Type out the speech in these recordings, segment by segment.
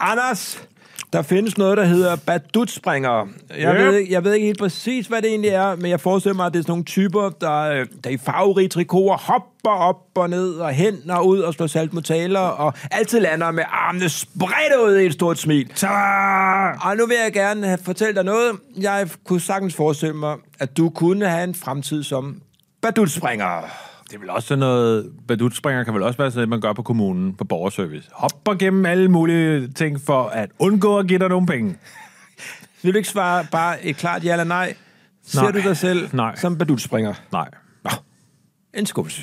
Anders, der findes noget, der hedder badutspringere. Jeg, Yep. ved, ikke- jeg ved ikke helt præcis, hvad det egentlig er, men jeg forestiller mig, at det er sådan nogle typer, der, øh, der i farverige trikoter hopper op og ned og hen og ud og slår saltmotaler og altid lander med armene spredt ud i et stort smil. Så... Og nu vil jeg gerne have- fortælle dig noget. Jeg kunne sagtens forestille mig, at du kunne have en fremtid som badutspringer. Det er vel også sådan noget... Badutspringer kan vel også være sådan noget, man gør på kommunen på borgerservice. Hopper gennem alle mulige ting for at undgå at give dig nogle penge. Vil du ikke svare bare et klart ja eller nej? Ser Nej. du dig selv Nej. som badutspringer? Nej. Nå, en skuffelse.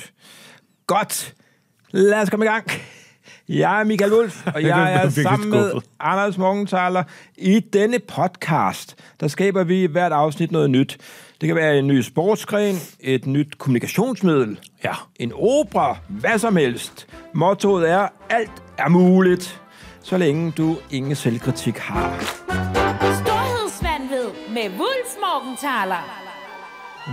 Godt. Lad os komme i gang. Jeg er Michael Wolf, og jeg er sammen med. Anders Morgenthaler. I denne podcast, der skaber vi i hvert afsnit noget nyt. Det kan være en ny sportsgren, et nyt kommunikationsmiddel, Ja. en opera, hvad som helst. Mottoet er, alt er muligt, så længe du ingen selvkritik har. Storhedsvandved med Wulf Morgenthaler.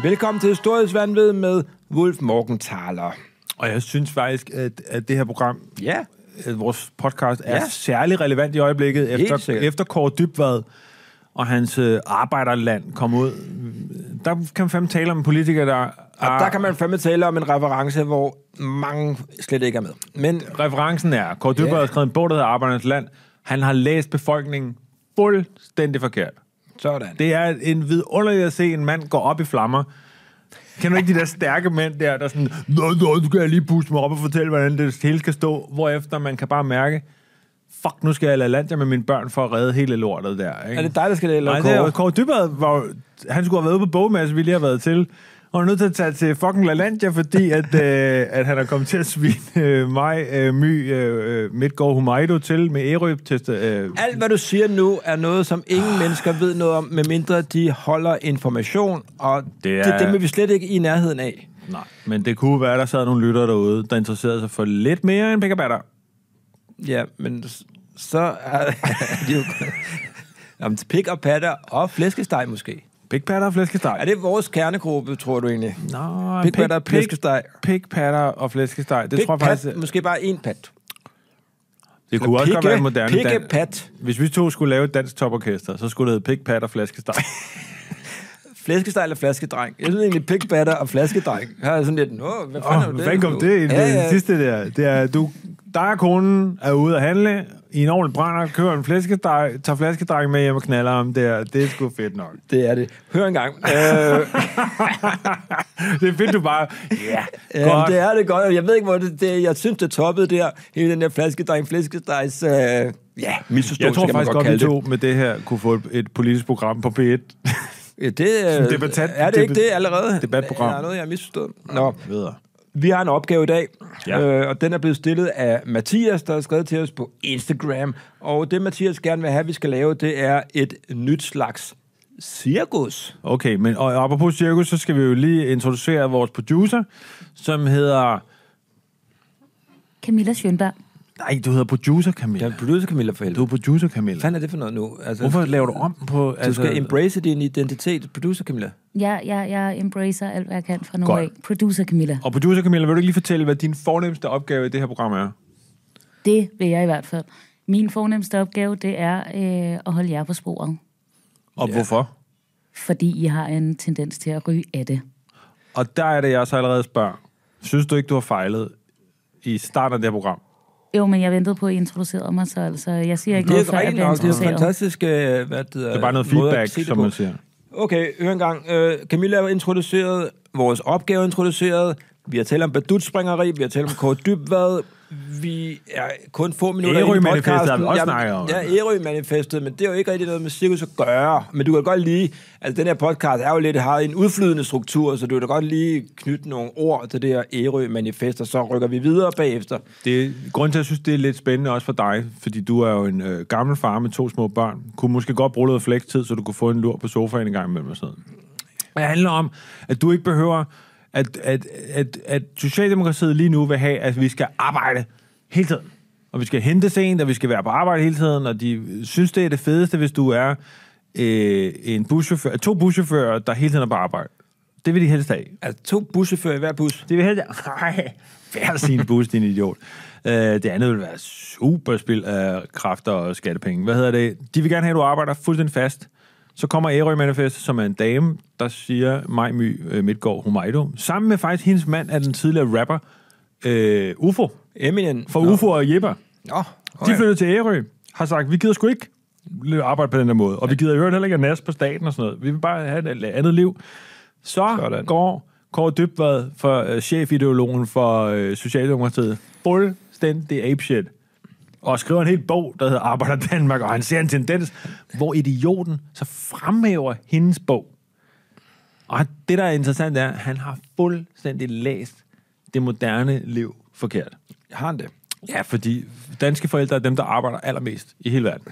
Velkommen til Storhedsvandved med Wolf Morgenthaler. Og jeg synes faktisk, at, at det her program, Ja, at vores podcast, er Ja. ja. særlig relevant i øjeblikket, Helt efter, sikkert. efter Kåre Dybvad og hans øh, arbejderland kom ud. Der kan man fandme tale om en politiker, der... Og der kan man fandme tale om en reference, hvor mange slet ikke er med. Men Referencen er, Kåre Dybvad Ja. har skrevet en bog, der hedder Arbejdernes Land. Han har læst befolkningen fuldstændig forkert. sådan. Det er en vidunderligt at se en mand gå op i flammer. Kender du ikke de der stærke mænd der, der er sådan, Nå, nå, nu skal jeg lige puste mig op og fortælle, hvordan det hele skal stå. Hvorefter man kan bare mærke, fuck, nu skal jeg lade landet med mine børn for at redde hele lortet der. Ikke? Er det dig, der skal det, Nej, det er Kåre? Dybvad, var, han skulle have været ude på bogmasse, vi lige har været til. Og er nødt til at tage til fucking LaLandia, fordi at, øh, at han er kommet til at svine øh, mig, øh, My, øh, Midtgaard Humaido til med Ærø til øh, Alt, hvad du siger nu, er noget, som ingen mennesker ved noget om, medmindre de holder information, og det er, det, dem er vi slet ikke i nærheden af. Nej, men det kunne være, at der sad nogle lyttere derude, der interesserede sig for lidt mere end pick batter. Ja, men så er de jo... Om pik og patter og flæskesteg måske. Pig patter og flæskesteg. Er det vores kernegruppe, tror du egentlig? Nå, Pig patter og flæskesteg. Pig patter og flæskesteg. Det Pik, tror jeg pat, faktisk, måske bare en pat. det kunne også godt være en moderne Pikke, dan- pat. Hvis vi to skulle lave et dansk toporkester, så skulle det hedde pig patter og flæskesteg. Flæskesteg eller flaskedreng? Jeg synes egentlig, pik, patter og flaskedreng. Her er sådan lidt, Nå, hvad fanden Åh, er det? hvad kom det det, Ja, ja. det sidste der? Det er, du, dig og konen er ude at handle, i en ordentlig brænder, kører en flæskesteg, tager flæskesteg med hjem og knaller om der. Det er sgu fedt nok. Det er det. Hør engang. Øh, det er fedt, du bare... Ja, Ja, godt. det er det godt. Jeg ved ikke, hvor det, det Jeg synes, det toppede der. Hele den der flaskedreng, flæskestegs... Øh, ja, misforståelse, Jeg tror faktisk godt vi to med det her kunne få et, et politisk program på P1. det. Ja, det debattant- er det ikke det allerede? debatprogram. Der er noget, jeg har misforstået. Nå, Videre. Vi har en opgave i dag, Ja. øh, og den er blevet stillet af Mathias, der har skrevet til os på Instagram. Og det, Mathias gerne vil have, vi skal lave, det er et nyt slags cirkus. Okay, men og apropos cirkus, så skal vi jo lige introducere vores producer, som hedder... Camilla Schönberg. Nej, du hedder producer, Det Camilla. er producer Camilla for Du helvede. er producer, Camilla. Hvad er det for noget nu? Altså, Hvorfor laver du om på... Du skal embrace din identitet, producer Camilla. Jeg, jeg, jeg embracer alt, hvad jeg kan fra nu af. Producer Camilla. Og producer Camilla, vil du ikke lige fortælle, hvad din fornemmeste opgave i det her program er? Det vil jeg i hvert fald. Min fornemmeste opgave, det er øh, at holde jer på sporet. Og Ja. hvorfor? Fordi I har en tendens til at ryge af det. Og der er det, jeg så allerede spørger. Synes du ikke, du har fejlet i starten af det her program? Jo, men jeg ventede på, at I introducerede mig, så altså, jeg siger ikke Det noget, er før jeg bliver nok. Det er fantastisk, øh, hvad det, Det er bare noget feedback, som man siger. Okay, hør en gang. Øh, Camilla har introduceret, vores opgave er introduceret, vi har talt om badutspringeri, vi har talt om Kåre Dybvad, vi er kun få minutter inde i Ærø-manifestet har vi podcasten. også snakket om. Ja, Ærø-manifestet, men det er jo ikke rigtig noget med cirkus at gøre. Men du kan godt lige, altså den her podcast er jo lidt, har en udflydende struktur, så du kan da godt lige knytte nogle ord til det her Ærø-manifest, og så rykker vi videre bagefter. Det grunden til, at jeg synes, det er lidt spændende også for dig, fordi du er jo en øh, gammel far med to små børn, kunne måske godt bruge noget flekstid, så du kunne få en lur på sofaen en gang imellem og sådan. Det handler om, at du ikke behøver, at, at, at, at Socialdemokratiet lige nu vil have, at vi skal arbejde hele tiden. Og vi skal hente sent, og vi skal være på arbejde hele tiden, og de synes, det er det fedeste, hvis du er øh, en buschauffør, to buschauffører, der hele tiden er på arbejde. Det vil de helst have. Altså to buschauffører i hver bus. Det vil helst Nej. færd sin bus, din idiot. Øh, det andet vil være super spil af kræfter og skattepenge. Hvad hedder det? De vil gerne have, at du arbejder fuldstændig fast. Så kommer Ærø Manifest, som er en dame, der siger Maj My øh, Midtgaard Humaido, sammen med faktisk hendes mand er den tidligere rapper, øh, UFO, Eminem. for UFO og Jepper. Nå, De flyttede til Ærø, har sagt, vi gider sgu ikke arbejde på den der måde, og vi gider i øvrigt heller ikke at nas på staten og sådan noget. Vi vil bare have et andet liv. Så. Sådan. går Kåre Dybvad for uh, chefideologen for uh, Socialdemokratiet fuldstændig apeshit og skriver en hel bog, der hedder Arbejder Danmark, og han ser en tendens, hvor idioten så fremhæver hendes bog. Og det, der er interessant, er, at han har fuldstændig læst det moderne liv forkert. Har han det? Ja, fordi danske forældre er dem, der arbejder allermest i hele verden.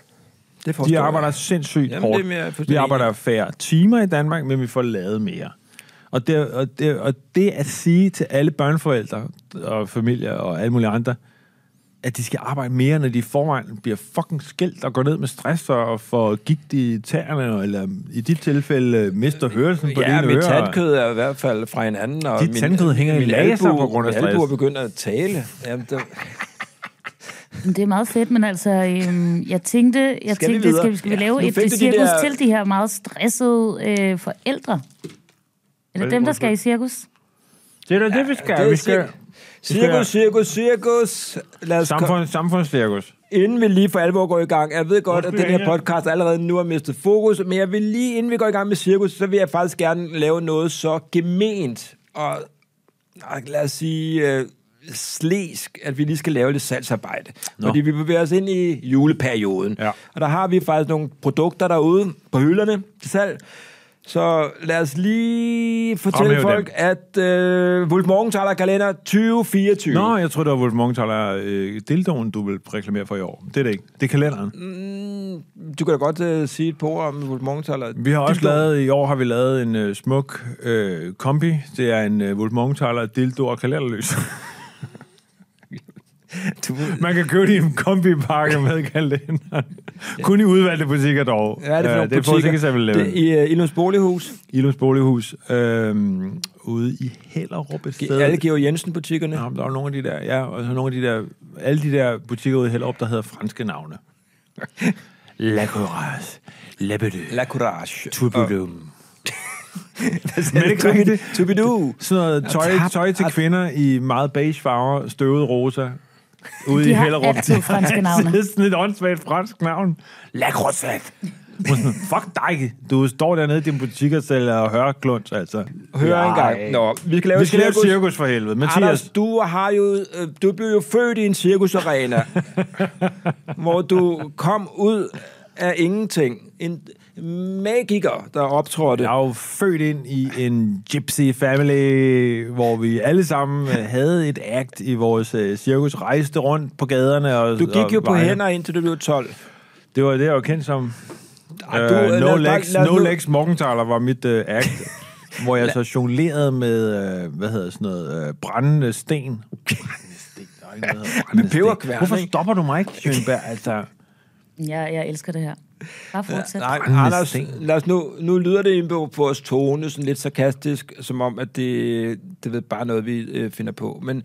Det forstår De jeg. arbejder sindssygt Jamen, hårdt. det er mere Vi arbejder færre timer i Danmark, men vi får lavet mere. Og det, og, det, og det at sige til alle børneforældre og familier og alle mulige andre, at de skal arbejde mere, når de i forvejen bliver fucking skældt og går ned med stress og får gigt i tæerne, eller i dit tilfælde øh, mister hørelsen på Ja, dine mit ører. tandkød er i hvert fald fra hinanden. Og Dit tandkød hænger i min laser på grund af min stress. begyndt at tale. Jamen, det, Det er meget fedt, men altså, øhm, jeg tænkte, jeg Skal vi tænkte videre? skal, vi, skal vi Ja, lave nu et de cirkus der- til de her meget stressede øh, forældre? Er det Hvad- dem, der skal i cirkus? Det er da det, vi skal. det er vi skal cirkus, cirkus, cirkus. Lad os samfund, samfundscirkus. Inden vi lige for alvor går i gang, jeg ved godt, at den her podcast allerede nu har mistet fokus, men jeg vil lige, inden vi går i gang med cirkus, så vil jeg faktisk gerne lave noget så gement og, og lad os sige, øh, slæsk, at vi lige skal lave lidt salgsarbejde. Nå. Fordi vi bevæger os ind i juleperioden. Ja. Og der har vi faktisk nogle produkter derude på hylderne til salg. Så lad os lige fortælle Fremhæv folk, at øh, Wolf Morgenthaler kalender 2024. Nå, jeg tror det var Wolf Morgenthaler øh, dildoen, du vil reklamere for i år. Det er det ikke. Det er kalenderen. Du kan da godt øh, sige et par ord om Wolf Morgenthaler. Vi har også lavet, i år har vi lavet en øh, smuk øh, kombi. Det er en øh, Wolf Morgenthaler dildo og kalenderløs. Du, Man kan købe det i en kombipakke med kalenderen. Kun i udvalgte butikker dog. Er det for Øh, det er butikker? Forsikring 7 Det, I uh, Ilums Bolighus. Ilums Bolighus. Øh, ude i Hellerup et sted. Alle Georg Jensen-butikkerne. Ja, der er nogle af de der, ja, og så nogle af de der, alle de der butikker ude i Hellerup, der hedder franske navne. La Courage, Lebedu, La Courage. Tubidum. Men er det ikke rigtigt? Tubidu. Sådan noget tøj, tøj til kvinder i meget beige farver, støvet rosa, ude De i har Hellerup. altid franske navne. det er sådan et åndssvagt fransk navn. La Croisette. Fuck dig. Du står dernede i din butik og sælger hørklunds, altså. Hør Nej. engang. Nå, vi skal lave Vi skal lave cirkus. et cirkus for helvede. Anders, Mathias, du har jo, øh, du blev jo født i en cirkusarena, hvor du kom ud af ingenting. En magiker, der optrådte. Jeg er jo født ind i en gypsy family, hvor vi alle sammen øh, havde et act i vores øh, cirkus, rejste rundt på gaderne. Og, Du gik og jo på vejene. hænder indtil du blev 12. Det var det, jeg var kendt som. Ej, Uh, du, øh, no Legs, no legs Morgenthaler var mit uh, act, hvor jeg så jonglerede med, uh, hvad hedder sådan noget, uh, brændende sten. Brændende sten, sten. peberkværn, Hvorfor stopper du mig ikke, Sjønberg? Altså, Jeg, jeg elsker det her. Bare fortsæt. Nej, Anders, lad os nu, nu lyder det inde på vores tone, sådan lidt sarkastisk, som om, at det, det er bare noget, vi øh, finder på. Men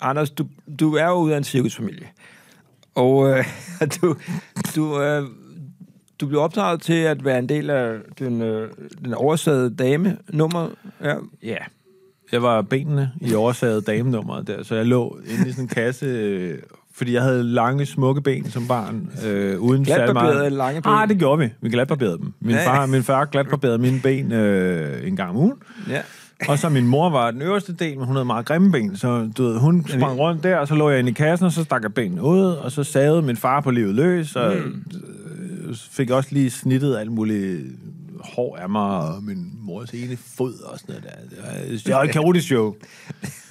Anders, du, du er jo ude af en cirkusfamilie. Og øh, du, du, øh, du blev opdraget til at være en del af den, øh, den oversagede dame-nummer. Ja. ja. Jeg var benene i oversaget damenummeret der, så jeg lå inde i sådan en kasse, øh, fordi jeg havde lange, smukke ben som barn, øh, uden Glatbarberede meget... lange ben. Ah, det gjorde vi. Vi glatbarberede dem. Min Ja. far, min far glatbarberede mine ben øh, en gang om ugen. ja. Og så min mor var den øverste del, men hun havde meget grimme ben, så du ved, hun sprang rundt der, og så lå jeg inde i kassen, og så stak jeg benene ud, og så savede min far på livet løs, og mm. fik også lige snittet alt muligt hår af mig, og min mors ene fod og sådan noget der. Det var, det var et kaotisk show.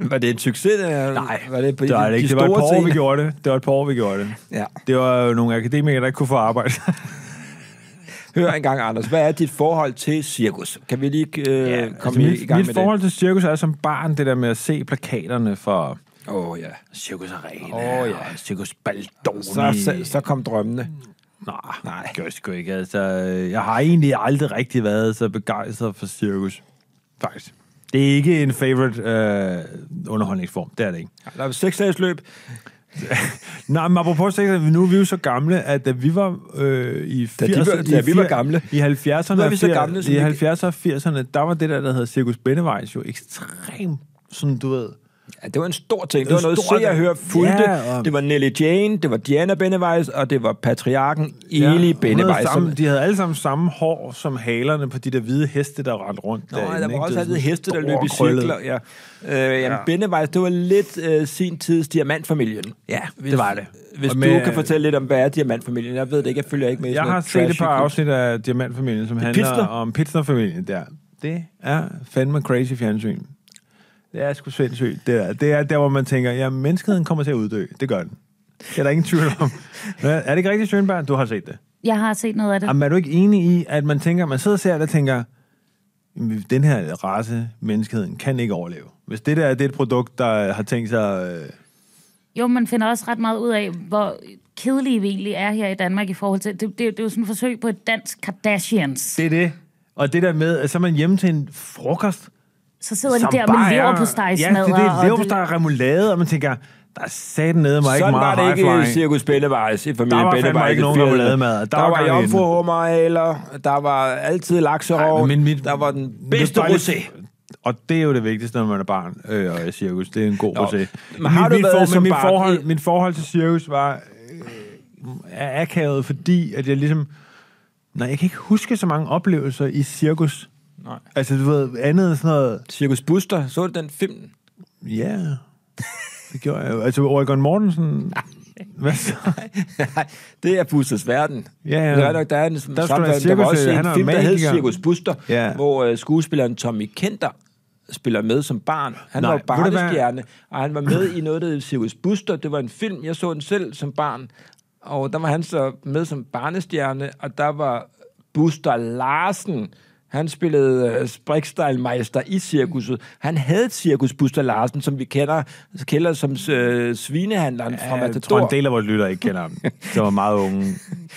Var det en succes? Der? Nej, var det på det var de, det ikke. de Det var et par år, vi gjorde det. Det var et par år, vi gjorde det. Ja. Det var jo nogle akademikere, der ikke kunne få arbejde. Hør engang, Anders. Hvad er dit forhold til cirkus? Kan vi lige øh, ja, komme altså, i, i gang mit, med mit forhold til cirkus er som barn det der med at se plakaterne for det? Åh, oh, ja. Cirkus Arena Åh, ja. og Cirkus Baldoni. Så, så, så kom drømmene. Nej, Nej. Det gør jeg sgu ikke. Altså, jeg har egentlig aldrig rigtig været så begejstret for cirkus. Faktisk. Det er ikke en favorite øh, underholdningsform. Det er det ikke. Der er seks dages løb. Nej, men apropos sex, nu er vi jo så gamle, at da vi var øh, i 80'erne... Da de var- da vi var gamle. I 70'erne Nu er vi så 80'erne gamle, i vi kan- 70'erne og 80'erne, der var det der, der hedder Cirkus Bennevejs jo ekstremt, sådan du ved... Ja, det var en stor ting. Det Det var noget, se og hør fulgte. Ja, og- Det var Nelly Jane, det var Diana Benneweis, og det var patriarken Eli havde Benneweis. som- de havde alle sammen samme hår som halerne på de der hvide heste, der rendte rundt. Nå, derinde, der ikke? var også Det altid heste, der løb i cirkler. Ja. Øh, jamen, Ja. Benneweis, det var lidt øh, sin tids diamantfamilien. Ja, Hvis, det var det. Hvis Og du med- kan fortælle lidt om, hvad er diamantfamilien? Jeg ved det ikke, jeg følger ikke med Jeg har set et par afsnit af Diamantfamilien, som handler Pitsner? om Pitsner-familien der. Det er fandme crazy fjernsyn. Det er sgu sindssygt. Det er, det er der, hvor man tænker, ja, menneskeheden kommer til at uddø. Det gør den. Det er der ingen tvivl om. Nå, Er det ikke rigtigt, Sjønberg? Du har set det. Jeg har set noget af det. Jamen, er du ikke enig i, at man tænker, man sidder og ser det og tænker, "Jamen, den her race, menneskeheden, kan ikke overleve. Hvis det der det er et produkt, der har tænkt sig... Øh, Jo, man finder også ret meget ud af, hvor kedelige vi egentlig er her i Danmark i forhold til... Det, det, det er jo sådan et forsøg på et dansk Kardashians. det er det. Og det der med, at så er man hjemme til en frokost, Så sidder de som der bare med er- lever på Ja, det er det. Lever på steg remoulade, og man tænker, der er satan nede mig ikke Sådan var meget det ikke i. Cirkus Benneweis i familien Der var fandme ikke i nogen 80'erne. remoulademad. Der Der, var i den. jomfruhummerhaler, der var altid lakserov, der var den bedste er rosé. Og det er jo det vigtigste, når man er barn øh, og er cirkus. Det er en god rosé. Men har Mit- du været for- som mit barn forhold, i- Mit forhold til cirkus var øh, er akavet, fordi at jeg ligesom... Nej, jeg kan ikke huske så mange oplevelser i cirkus. Nej. Altså, du ved, andet sådan noget... Cirkus Buster, så du den film? Ja, det gjorde jeg jo. Altså, Oregon Mortensen... Hvad så? Nej, det er Busters verden. Ja, ja. Det er nok, der er en Der skulle være der var cirkus, også en film, der hed. Cirkus Buster, Ja. hvor uh, skuespilleren Tommy Kenter spiller med som barn. Han Nej, var barnestjerne, og han var med i noget, der hed Cirkus Buster. Det var en film, jeg så den selv som barn, og der var han så med som barnestjerne, og der var Buster Larsen, han spillede uh, Sprikstejlmeister i cirkuset. Han havde cirkus, Buster Larsen, som vi kender, kender som uh, svinehandleren fra Ja, jeg Matador. tror, en del af vores lytter ikke kender ham. Det var meget unge.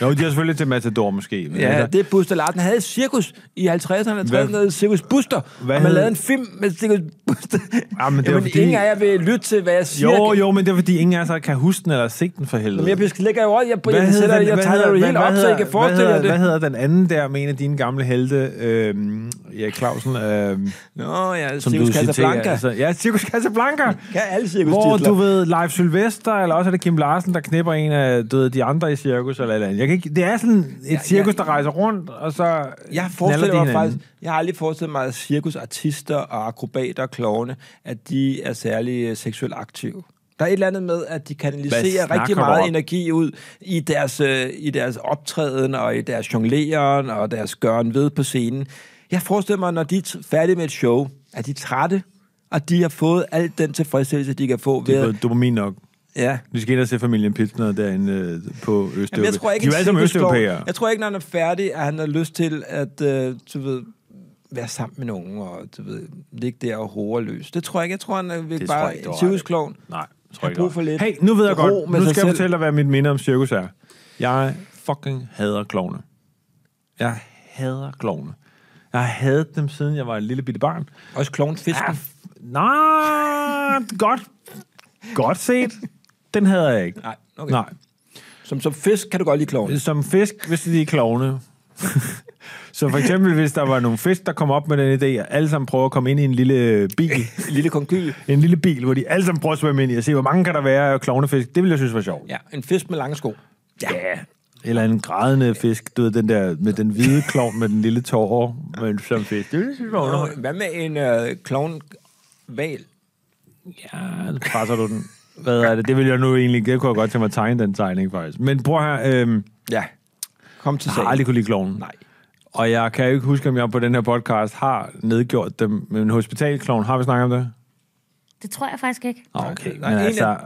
Jo, de har selvfølgelig til Matador måske. Men Ja, altså, det er Buster Larsen. Han havde cirkus i 50'erne og 60'erne, Hvad- der hed Cirkus Buster. Hvad og man hed- lavede en film med Cirkus Buster. Ah, men det Jamen, fordi- ingen af jer vil lytte til, hvad jeg siger. Jo, jo, men det er fordi, ingen af os kan huske den eller se den for helvede. Men jeg lægger jo også, jeg, jeg, jeg, jeg hvad tager hvad- helt hvad op, så hedder- jeg kan forestille hvad jer hedder, det. Hvad hedder den anden der, med en af dine gamle helte, øh, Erik Clausen, øh, Nå ja, som citerer. Casablanca. Altså, ja, Cirkus Casablanca. Kan alle cirkus Hvor du ved, Leif Sylvester, eller også er det Kim Larsen, der knipper en af du ved, de andre i cirkus, eller eller. Jeg kan ikke, det er sådan et Ja, cirkus, ja. der rejser rundt, og så Jeg forestiller mig faktisk, jeg har aldrig forestillet mig, at cirkusartister og akrobater og klovne, at de er særlig øh, seksuelt aktive. Der er et eller andet med, at de kanaliserer rigtig meget om? energi ud i deres, øh, i deres optræden og i deres jongleren og deres gøren ved på scenen. Jeg forestiller mig, når de er færdige med et show, at de er trætte, og de har fået al den tilfredsstillelse, de kan få Det er ved... dopamin nok. Ja. Vi skal ind og se familien Pitsner derinde øh, på Østeuropa. Jamen, jeg tror ikke, de er alle sammen østeuropæere. Jeg tror ikke, når han er færdig, at han har lyst til at, øh, du ved, være sammen med nogen, og du ved, ligge der og hore løs. Det tror jeg ikke. Jeg tror, han vil Det bare en. Nej, tror jeg brug for lidt Hey, nu ved jeg ro godt. med Nu skal jeg fortælle dig, hvad mit minde om cirkus er. Jeg fucking hader klovne. Jeg hader klovne. Jeg har hadet dem, siden jeg var en lille bitte barn. Også klovnfisken. Ja, nej, godt. Godt set. Den hader jeg ikke. Nej, okay. Nej. Som, som fisk kan du godt lide klovn. Som fisk, hvis de er klovne. Så for eksempel, hvis der var nogle fisk, der kom op med den idé, og alle sammen prøver at komme ind i en lille bil, En lille konkyl. en lille bil, hvor de alle sammen prøver at svømme ind i og se, hvor mange kan der være af klovnefisk. Det ville jeg synes var sjovt. Ja, en fisk med lange sko. Ja. Eller en grædende fisk, du ved, den der med den hvide klovn med den lille tårer, men som fisk. Det ville jeg synes var Nå, underholdende. hvad med en øh, klovn val? Ja, så presser du den. Hvad er det? Det vil jeg nu egentlig, det kunne jeg godt tænke mig at tegne den tegning faktisk. Men prøv her, øhm, Ja. Kom til jeg har sagen. aldrig kunne lide klovnen. Nej. Og jeg kan ikke huske, om jeg på den her podcast har nedgjort dem. Men hospitalklovn, har vi snakket om det? Det tror jeg faktisk ikke. Okay, Nej, men en altså,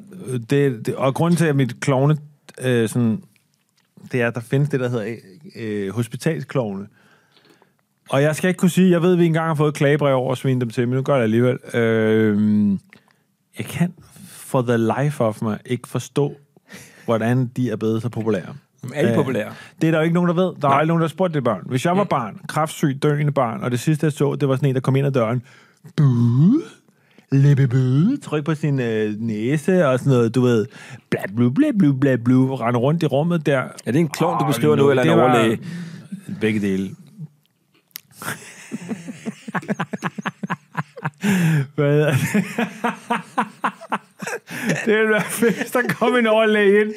det, det, og grunden til, at mit klovne, øh, sådan, det er, at der findes det, der hedder øh, hospitalsklovne. Og jeg skal ikke kunne sige, jeg ved, at vi engang har fået klagebrev over at svine dem til, men nu gør jeg det alligevel. Øh, jeg kan for the life of mig ikke forstå, hvordan de er blevet så populære. Er de Øh, populære? Det er der jo ikke nogen, der ved. Der er aldrig nogen, der har spurgt det barn. Hvis jeg var barn, kraftsyg, døende barn, og det sidste, jeg så, det var sådan en, der kom ind ad døren. Bøde. Lippebøde. Tryk på sin øh, næse og sådan noget, du ved. Bla, blu, bla, blu, bla, blu. Rende rundt i rummet der. Er det en klovn, du beskriver nu, eller en det var- overlæge? Begge dele. Hvad hedder det? det ville være fedt, der kom en overlæge ind.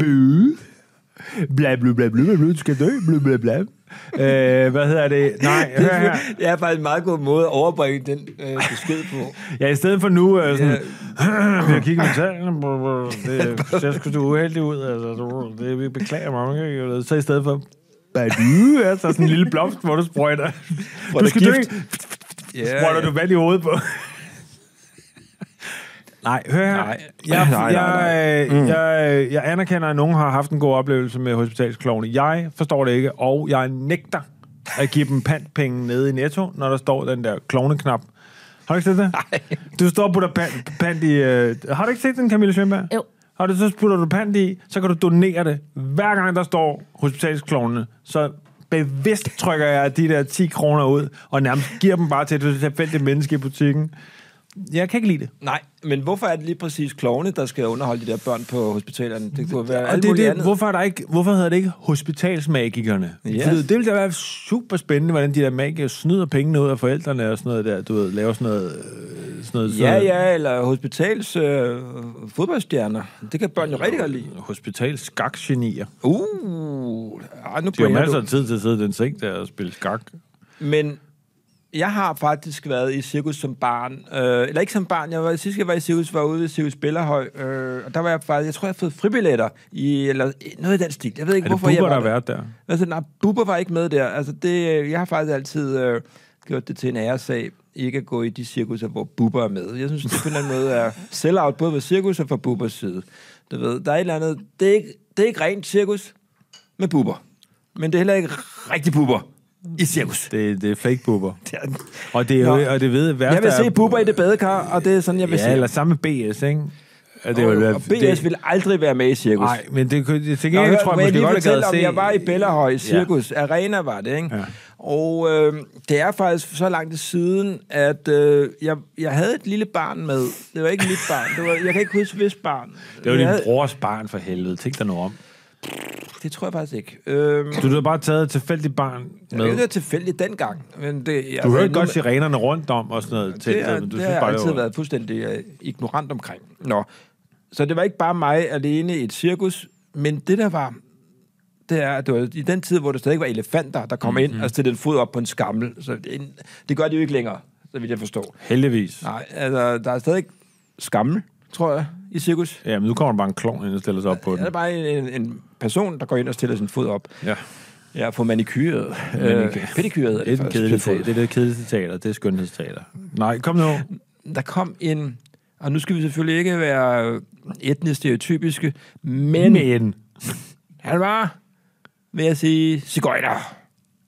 Bøde. Bla, bla, bla, bla, du skal dø, bla, bla, bla. Øh, hvad hedder det? Nej, Det hør her. er, det er faktisk en meget god måde at overbringe den øh, besked på. Ja, i stedet for nu, øh, sådan, vi har kigget på tallene, det ser sgu du uheldig ud, altså, det, vi beklager ikke? så i stedet for, badu, altså sådan en lille blomst, hvor du sprøjter. Du skal dø. Ja, sprøjter du vand i hovedet på. Nej, hør her. Nej. Jeg, Nej, nej, Mm. jeg, jeg, jeg anerkender, at nogen har haft en god oplevelse med hospitalsklovne. Jeg forstår det ikke, og jeg nægter at give dem pantpenge nede i Netto, når der står den der klovneknap. Har du ikke set det? Nej. Du står og putter pant, pant i... Øh, har du ikke set den, Camilla Schønberg? Jo. Har du så putter du pant i, så kan du donere det. Hver gang der står hospitalsklovnene, så bevidst trykker jeg de der 10 kroner ud, og nærmest giver dem bare til et tilfældigt menneske i butikken. Jeg kan ikke lide det. Nej, men hvorfor er det lige præcis klovne, der skal underholde de der børn på hospitalerne? Det kunne være alt det, det, andet. hvorfor, er der ikke, hvorfor hedder det ikke hospitalsmagikerne? Yes. Yes. Det ville da være super spændende, hvordan de der magikere snyder pengene ud af forældrene og sådan noget der. Du ved, laver sådan noget... øh, Sådan noget Ja, sådan ja, eller hospitals øh, fodboldstjerner. Det kan børn jo rigtig godt lide. Hospitalskakgenier. Uh, ah, nu De har masser af tid til at sidde i den seng der og spille skak. Men jeg har faktisk været i cirkus som barn. Øh, eller ikke som barn. Jeg var, sidst jeg var i cirkus, var ude ved Cirkus Bellerhøj. Øh, og der var jeg faktisk... Jeg tror, jeg har fået fribilletter. I, eller noget i den stil. Jeg ved ikke, Er det hvorfor jeg Bubber, var der har været der? Altså, nej, Bubber var ikke med der. Altså, det, øh, jeg har faktisk altid øh, gjort det til en æresag, ikke at gå i de cirkusser, hvor Bubber er med. Jeg synes, det på en eller anden måde er sell-out, både ved cirkus og fra Bubbers side. Du ved, der er et eller andet... Det er ikke, det er ikke rent cirkus med Bubber. Men det er heller ikke rigtig Bubber i cirkus. Det, det er fake Bubber. Det er, Og det er jo, Nå. og det ved værste jeg vil se er- Bubber i det badekar, og det er sådan, jeg vil Ja, se. eller sammen med BS, ikke? Og og, være- og BS vil aldrig være med i cirkus. Nej, men det, det, til gengæld hør, tror jeg må jeg måske godt, at jeg om, se... jeg var i Bellerhøj Cirkus. Ja. Arena var det, ikke? Ja. Og øh, det er faktisk så langt siden, at øh, jeg, jeg havde et lille barn med. Det var ikke mit barn. Det var, jeg kan ikke huske, hvis barn. Det var jeg din havde, brors barn for helvede. Tænk dig nu om. Det tror jeg faktisk ikke. Øhm, Du har bare taget et tilfældigt barn det med. var tilfældigt dengang. Men det, Du hørte godt sirenerne rundt om og sådan noget. det, er, men du det synes har jeg bare, altid var... været fuldstændig uh, ignorant omkring. Nå. Så det var ikke bare mig alene i et cirkus, men det der var, det er, at det var i den tid, hvor der stadig var elefanter, der kom Mhm. mm-hmm. ind og stillede en fod op på en skammel. Så det, det gør de jo ikke længere, så vidt jeg forstår. Heldigvis. Nej, altså, der er stadig skammel, tror jeg, i cirkus. Ja, men nu kommer der bare en klovn ind og stiller sig op på Ja, den. er bare en, en person, der går ind og stiller sin fod op. Ja. Ja, på manikyret. Manikyre. Øh, pedikyret. Det er, den kedelige teater. det er det kedelige teater. Det er skønhedsteater. Nej, kom nu. der kom en, og nu skal vi selvfølgelig ikke være etnisk stereotypiske, men, men. Men. han var, vil jeg sige, cigøjner.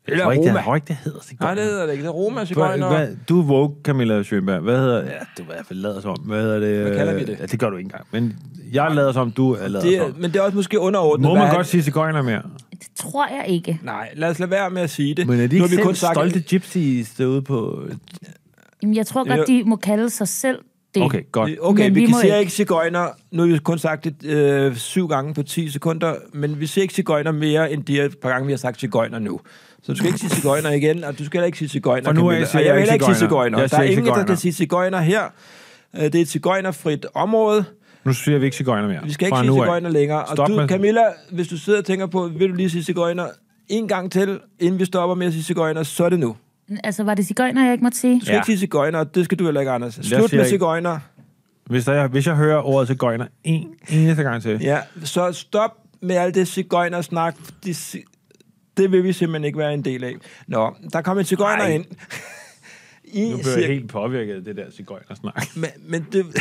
Eller Jeg tror ikke, det, jeg tror ikke, det hedder sig. Nej, det hedder det ikke. Det er Roma, cigøjner. hvad, du er woke, Camilla Schønberg. Hvad hedder... Ja, du er i hvert fald lader som om. Hvad hedder det? Hvad kalder vi det? Ja, det gør du ikke engang. Men jeg lader som om, du er lader Det, som men det er også måske underordnet. Må hvad man godt sige cigøjner mere? Det tror jeg ikke. Nej, lad os lade være med at sige det. Men er de Nu ikke har vi kun selv sagt- stolte gypsies derude på... Jamen, jeg tror godt, de må kalde sig selv det. Okay, godt. Okay, Men vi, vi må siger ikke. ikke cigøjner. Nu har vi kun sagt det øh, syv gange på 10 sekunder, men vi siger ikke cigøjner mere, end de par gange, vi har sagt cigøjner nu. Så du skal ikke sige cigøjner igen, og du skal heller ikke sige cigøjner. Fra nu Camilla. siger Og jeg jeg vil ikke heller ikke sige cigøjner. Jeg Der er ingen, der kan sige cigøjner her. Øh, Det er et cigøjnerfrit område. Nu siger vi ikke cigøjner mere. Vi skal ikke sige cigøjner længere. Og Stop du, med- Camilla, hvis du sidder og tænker på, vil du lige sige cigøjner en gang til, inden vi stopper med at sige cigøjner, så er det nu. Altså, var det cigøjner, jeg ikke måtte sige? Du skal Ja. ikke sige cigøjner, og det skal du heller ikke, Anders. Slut med cigøjner. Hvis, der, hvis jeg hører ordet cigøjner en eneste gang til, Ja, så stop med alt det cigøjnersnak. De, det vil vi simpelthen ikke være en del af. Nå, der kom en cigøjner ind. I nu bliver jeg helt påvirket af det der cigøjnersnak. Men, men det...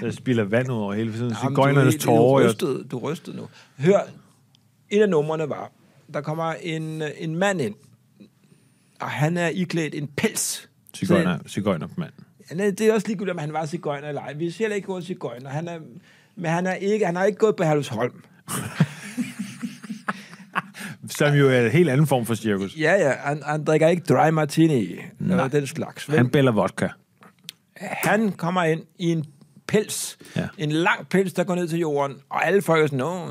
Der spiller vand ud over hele tiden. Er Cigøjnernes tårer. Du jeg- rystede, du rystede nu. Hør, et af numrene var, der kommer en, en mand ind, og han er iklædt en pels. Cigøjner, cigøjner på mand. Han er, det er også ligegyldigt, om han var cigøjner eller ej. Vi siger heller ikke ordet cigøjner. Han er, men han, er ikke, han har ikke gået på Herlufsholm. Som jo er en helt anden form for cirkus. Ja, ja, han, han drikker ikke dry martini. Eller den slags. vel? Han bæller vodka. Han kommer ind i en pels. Ja. En lang pels, der går ned til jorden. Og alle folk er sådan, Nå,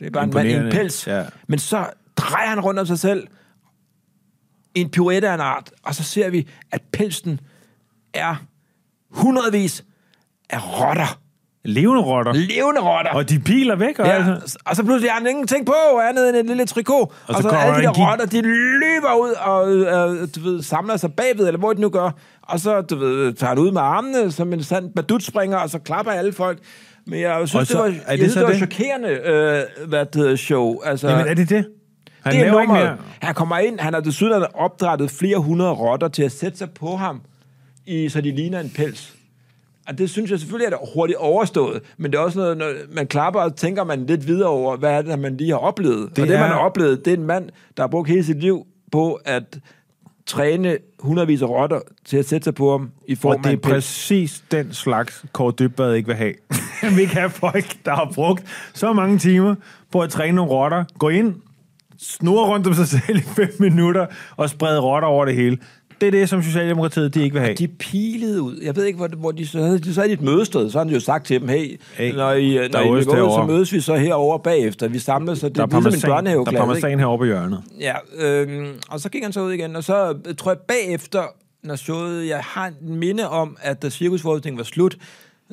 det er bare en mand i en pels. Ja. Men så drejer han rundt om sig selv en pirouette af en art, og så ser vi, at pelsen er hundredvis af rotter. Levende rotter. Levende rotter. Og de piler væk, og Ja, altså. og så pludselig har han ingenting på, andet end et lille trikot. Og så så, og så kommer alle de der gig- rotter, de løber ud og øh, du ved, samler sig bagved, eller hvor de nu gør. Og så du ved, tager han ud med armene som en sand badutspringer, og så klapper alle folk. Men jeg synes, Og det så- var, er jeg det synes, så det var det? chokerende, øh, hvad det show. Altså, Jamen, er det det? Han det er nummeret. mere. Han kommer ind, han har desuden opdrettet flere hundrede rotter til at sætte sig på ham, i, så de ligner en pels. Og det synes jeg selvfølgelig er det hurtigt overstået, men det er også noget, når man klapper og tænker man lidt videre over, hvad er det, man lige har oplevet. Det og det, er- man har oplevet, det er en mand, der har brugt hele sit liv på at træne hundredvis af rotter til at sætte sig på ham i form Og af det er præcis den slags, Kåre Dybbad ikke vil have. Vil ikke have folk, der har brugt så mange timer på at træne nogle rotter, gå ind, snurre rundt om sig selv i fem minutter og sprede rotter over det hele. Det er det, som Socialdemokratiet de ikke vil have. De pilede ud. Jeg ved ikke, hvor, hvor de så havde. De så de et mødested, så har han jo sagt til dem, hey, Hey, når I, når I løber ud, så mødes vi så herover bagefter. Vi samles, så det der er ligesom en parmesan, der er børnehaveklasse. parmesan herovre på hjørnet. Ja, øhm, og så gik han så ud igen, og så øh, tror jeg bagefter, når showet, jeg har en minde om, at da cirkusforskningen var slut,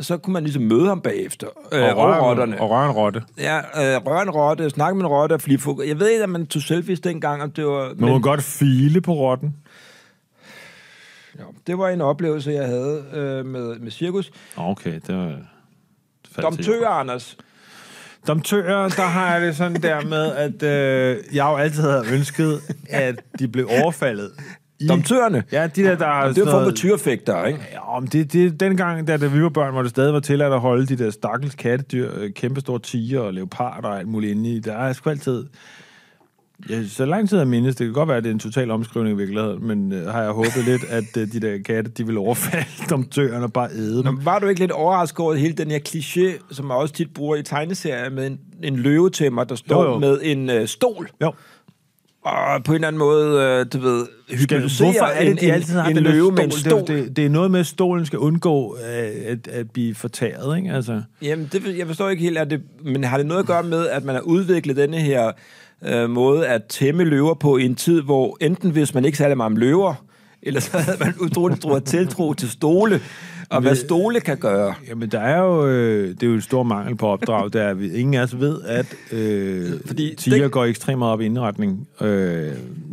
så kunne man ligesom møde ham bagefter. Øh, Og røre, rotterne. og. Ja, øh, røre en rotte, snakke med en rotte og flipfug. Jeg ved ikke, om man tog selfies dengang, om det var... Man må godt file på rotten. Ja, det var en oplevelse, jeg havde øh, med, med cirkus. Okay, det var... Domtør, Anders. Domtører, der har jeg det sådan der med, at øh, jeg jo altid havde ønsket, at de blev overfaldet. I, Domtørerne. Ja, de der, der har Det var for tyrfægter, ikke? Ja, men det, det, dengang, da, da vi var børn, hvor det stadig var tilladt at holde de der stakkels kattedyr, øh, kæmpestore tiger og leoparder og alt muligt inde i, der er sgu altid... Ja, så lang tid jeg mindes, det kan godt være, at det er en total omskrivning i virkeligheden, men øh, har jeg håbet lidt, at øh, de der katte, de vil overfalde domtøren og bare æde dem. Nå, var du ikke lidt overrasket over hele den her kliché, som man også tit bruger i tegneserier, med en, en løvetæmmer, der står Jo, jo. med en øh, stol, Jo. og på en eller anden måde, øh, du ved, hypnotiserer Hvorfor er det, en, de altid har en, en løve med en stol? Det, det, det er noget med, at stolen skal undgå øh, at, at blive fortæret, ikke? Altså, Jamen, det, jeg forstår ikke helt, er det, men har det noget at gøre med, at man har udviklet denne her øh, måde at tæmme løver på i en tid, hvor enten hvis man ikke særlig meget om løver, eller så havde man utroligt stor tiltro til stole, og hvad stole kan gøre. Jamen, der er jo, øh, det er jo en stor mangel på opdrag, der er, vi- ingen af os ved, at øh, Fordi tiger det- går ekstremt meget op i indretning. Øh,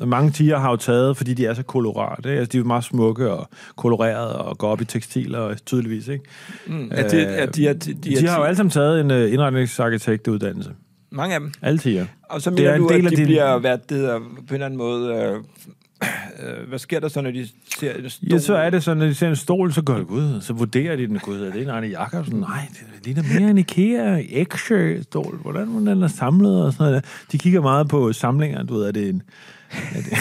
mange tiger har jo taget, fordi de er så kolorate. Altså, de er jo meget smukke og kolorerede og går op i tekstiler og tydeligvis, ikke? Mm, at de, at de, er, de, De, de har jo alle sammen taget en øh, indretningsarkitektuddannelse. Mange af dem. Alle tiger. Og så Det er mener en du, del at af de din- bliver, hvad det hedder, på en eller anden måde... Øh, øh, hvad sker der så, når de ser en stol? Ja, så er det sådan, når de ser en stol, så går det ud, så vurderer de den, gud, er det en Arne Jacobsen? Nej, det ligner mere en IKEA X-stol. Hvordan den er samlet og sådan noget. der. De kigger meget på samlinger, du ved, er det en... Er det,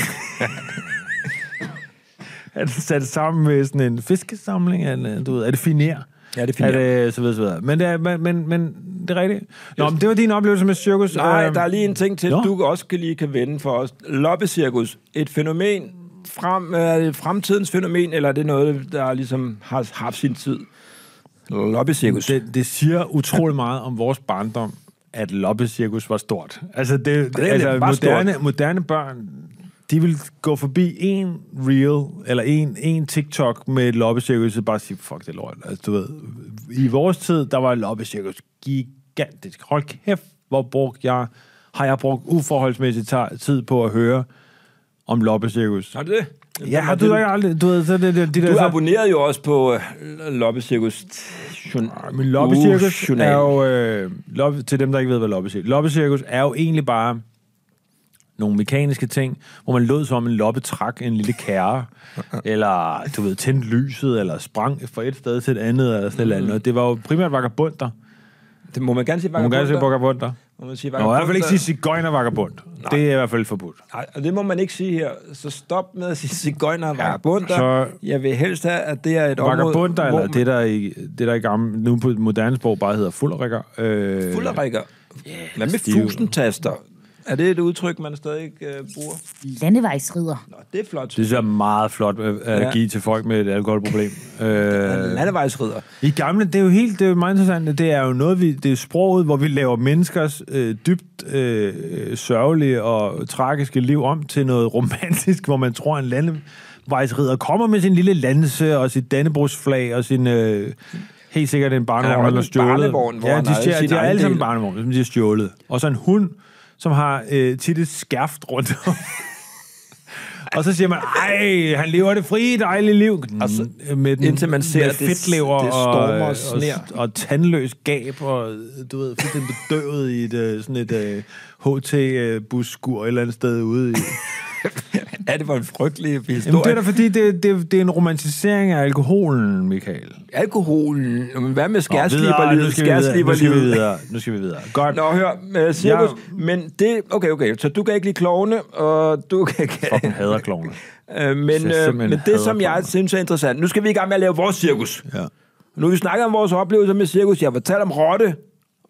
er det sat sammen med sådan en fiskesamling? Eller, du ved, er det finer? Ja, det er fint. det, så videre, så videre. Men det er, men, men, men det er rigtigt. Nå, men det var din oplevelse med cirkus. Nej, Øhm, der er lige en ting til, Nå. du også kan lige kan vende for os. Loppecirkus, et fænomen, frem, er det fremtidens fænomen, eller er det noget, der ligesom har haft sin tid? Loppecirkus. Det, det siger utrolig meget om vores barndom, at loppecirkus var stort. Altså, det, det, det altså var moderne, stort. moderne børn, de vil gå forbi en reel, eller en, en TikTok med et loppecirkus, og bare sige, fuck det lort. Altså, du ved, I vores tid, der var loppecirkus gigantisk. Hold kæft, hvor brugte jeg, har jeg brugt uforholdsmæssigt tid på at høre om loppecirkus. Har du det? Ja, har du ikke aldrig, du ved, så det, det, de der, Du abonnerede jo også på uh, Loppecirkus. Men loppecirkus er jo, øh, loppe, til dem, der ikke ved, hvad loppecirkus Loppecirkus er jo egentlig bare nogle mekaniske ting, hvor man lod som om en loppe trak en lille kære, eller du ved, tændte lyset, eller sprang fra et sted til et andet, eller sådan mm. noget. Og det var jo primært vagabunder. Det må man gerne sige Man må gerne sige vagabunder. Må man sige Man må i hvert fald ikke sige vagabunder? cigøjner vagabund. Det er i hvert fald forbudt. Nej, og det må man ikke sige her. Så stop med at sige cigøjner og vagabunder. så- Jeg vil helst have, at det er et område... Vagabunder, eller det der, i, det der i gamle, nu på moderne sprog bare hedder fulderikker. Øh, Fulderikker. Hvad med fusentaster? Er det et udtryk, man stadig øh, bruger? Landevejsrider. Nå, det er flot. Det synes jeg er meget flot øh, at Ja. give til folk med et alkoholproblem. Øh, Landevejsridder. I gamle, det er jo helt, det er jo meget interessant, det er jo noget, vi, det er sproget, hvor vi laver menneskers øh, dybt øh, sørgelige og tragiske liv om til noget romantisk, hvor man tror, en landevejsridder kommer med sin lille lanse og sit dannebrugsflag og sin... Øh, helt sikkert en barnevogn, eller stjålet. barnevogn, hvor ja, de, stjæler, de har alle sammen barnevogn, som de har stjålet. Og så en hund, som har øh, tit et skærft rundt om. Og så siger man, ej, han lever det frie, dejlige liv. Og så- med den, indtil man ser, med det- fedtlever det stormer og sner. og, og tandløs gab, og du ved, fuldstændig bedøvet i et, øh, sådan et uh, HT-busskur et eller andet sted ude i... Er det for en frygtelig historie? Jamen, det er da fordi, det, det, det er en romantisering af alkoholen, Michael. Alkoholen. Men hvad med videre, nu skal vi videre, nu skal vi videre. Nu skal vi videre. Godt. Nå, hør, uh, cirkus. Jeg- Men det... Okay, okay. Så du kan ikke lide klovne, og du kan ikke... Fucking hader klovne. Øh, men, øh, simpelthen men det, som jeg klovne. synes er interessant... Nu skal vi i gang med at lave vores cirkus. Ja. Nu vi snakket om vores oplevelser med cirkus. Jeg har fortalt om rotte.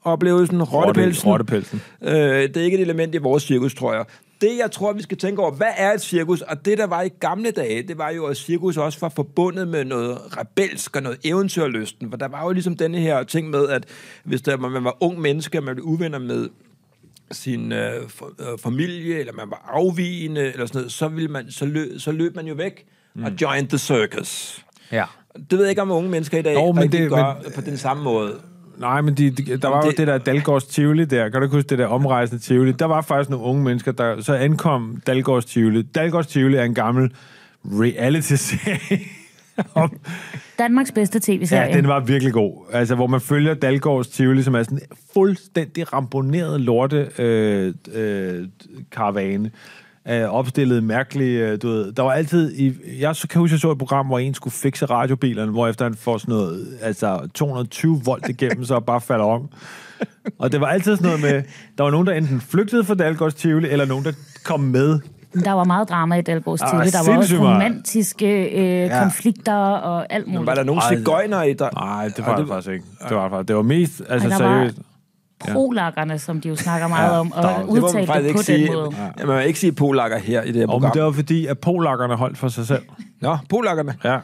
Oplevelsen, rottepelsen. Rottepelsen. Øh, det er ikke et element i vores cirkus, tror jeg. Det, jeg tror, vi skal tænke over, hvad er et cirkus? Og det, der var i gamle dage, det var jo, at cirkus også var forbundet med noget rebelsk og noget eventyrlysten. For der var jo ligesom denne her ting med, at hvis der, man var ung menneske, og man blev uvenner med sin øh, for, øh, familie, eller man var afvigende, eller sådan noget, så, ville man, så, løb, så løb man jo væk mm. og joined the circus. Ja. Det ved jeg ikke, om unge mennesker i dag Jo, men det- gør men- på den samme måde. Nej, men de, de, der var jo det- det der Dalgårds Tivoli der. Kan du huske det der omrejsende Tivoli? Der var faktisk nogle unge mennesker, der så ankom Dalgårds Tivoli. Dalgårds Tivoli er en gammel reality-serie. om- Danmarks bedste tv-serie. ja, den var virkelig god. Altså, hvor man følger Dalgårds Tivoli, som er sådan en fuldstændig ramponeret lorte øh, øh, karavane. Øh, opstillet mærkelige, øh, du ved, der var altid, i, jeg så kan huske, jeg så et program, hvor en skulle fikse radiobilerne, hvor efter han får sådan noget, altså 220 volt igennem sig og bare falder om. Og det var altid sådan noget med, der var nogen, der enten flygtede fra Dalgårds Tivoli, eller nogen, der kom med. Der var meget drama i Dalgårds Der TV. var Der var også romantiske øh, ja. konflikter og alt muligt. Men var der nogle Ej, cigøjner i der? Nej, det Ej, var det faktisk ikke. Det var, det var mest, altså Ej, der var- seriøst. Prolakkerne, som de jo snakker meget Ja, om, og der- Det man faktisk det ikke på sige. den måde. Ja. Man må ikke sige polakker her i det her program. det var fordi, at polakkerne holdt for sig selv. Nå, polakkerne. Ja.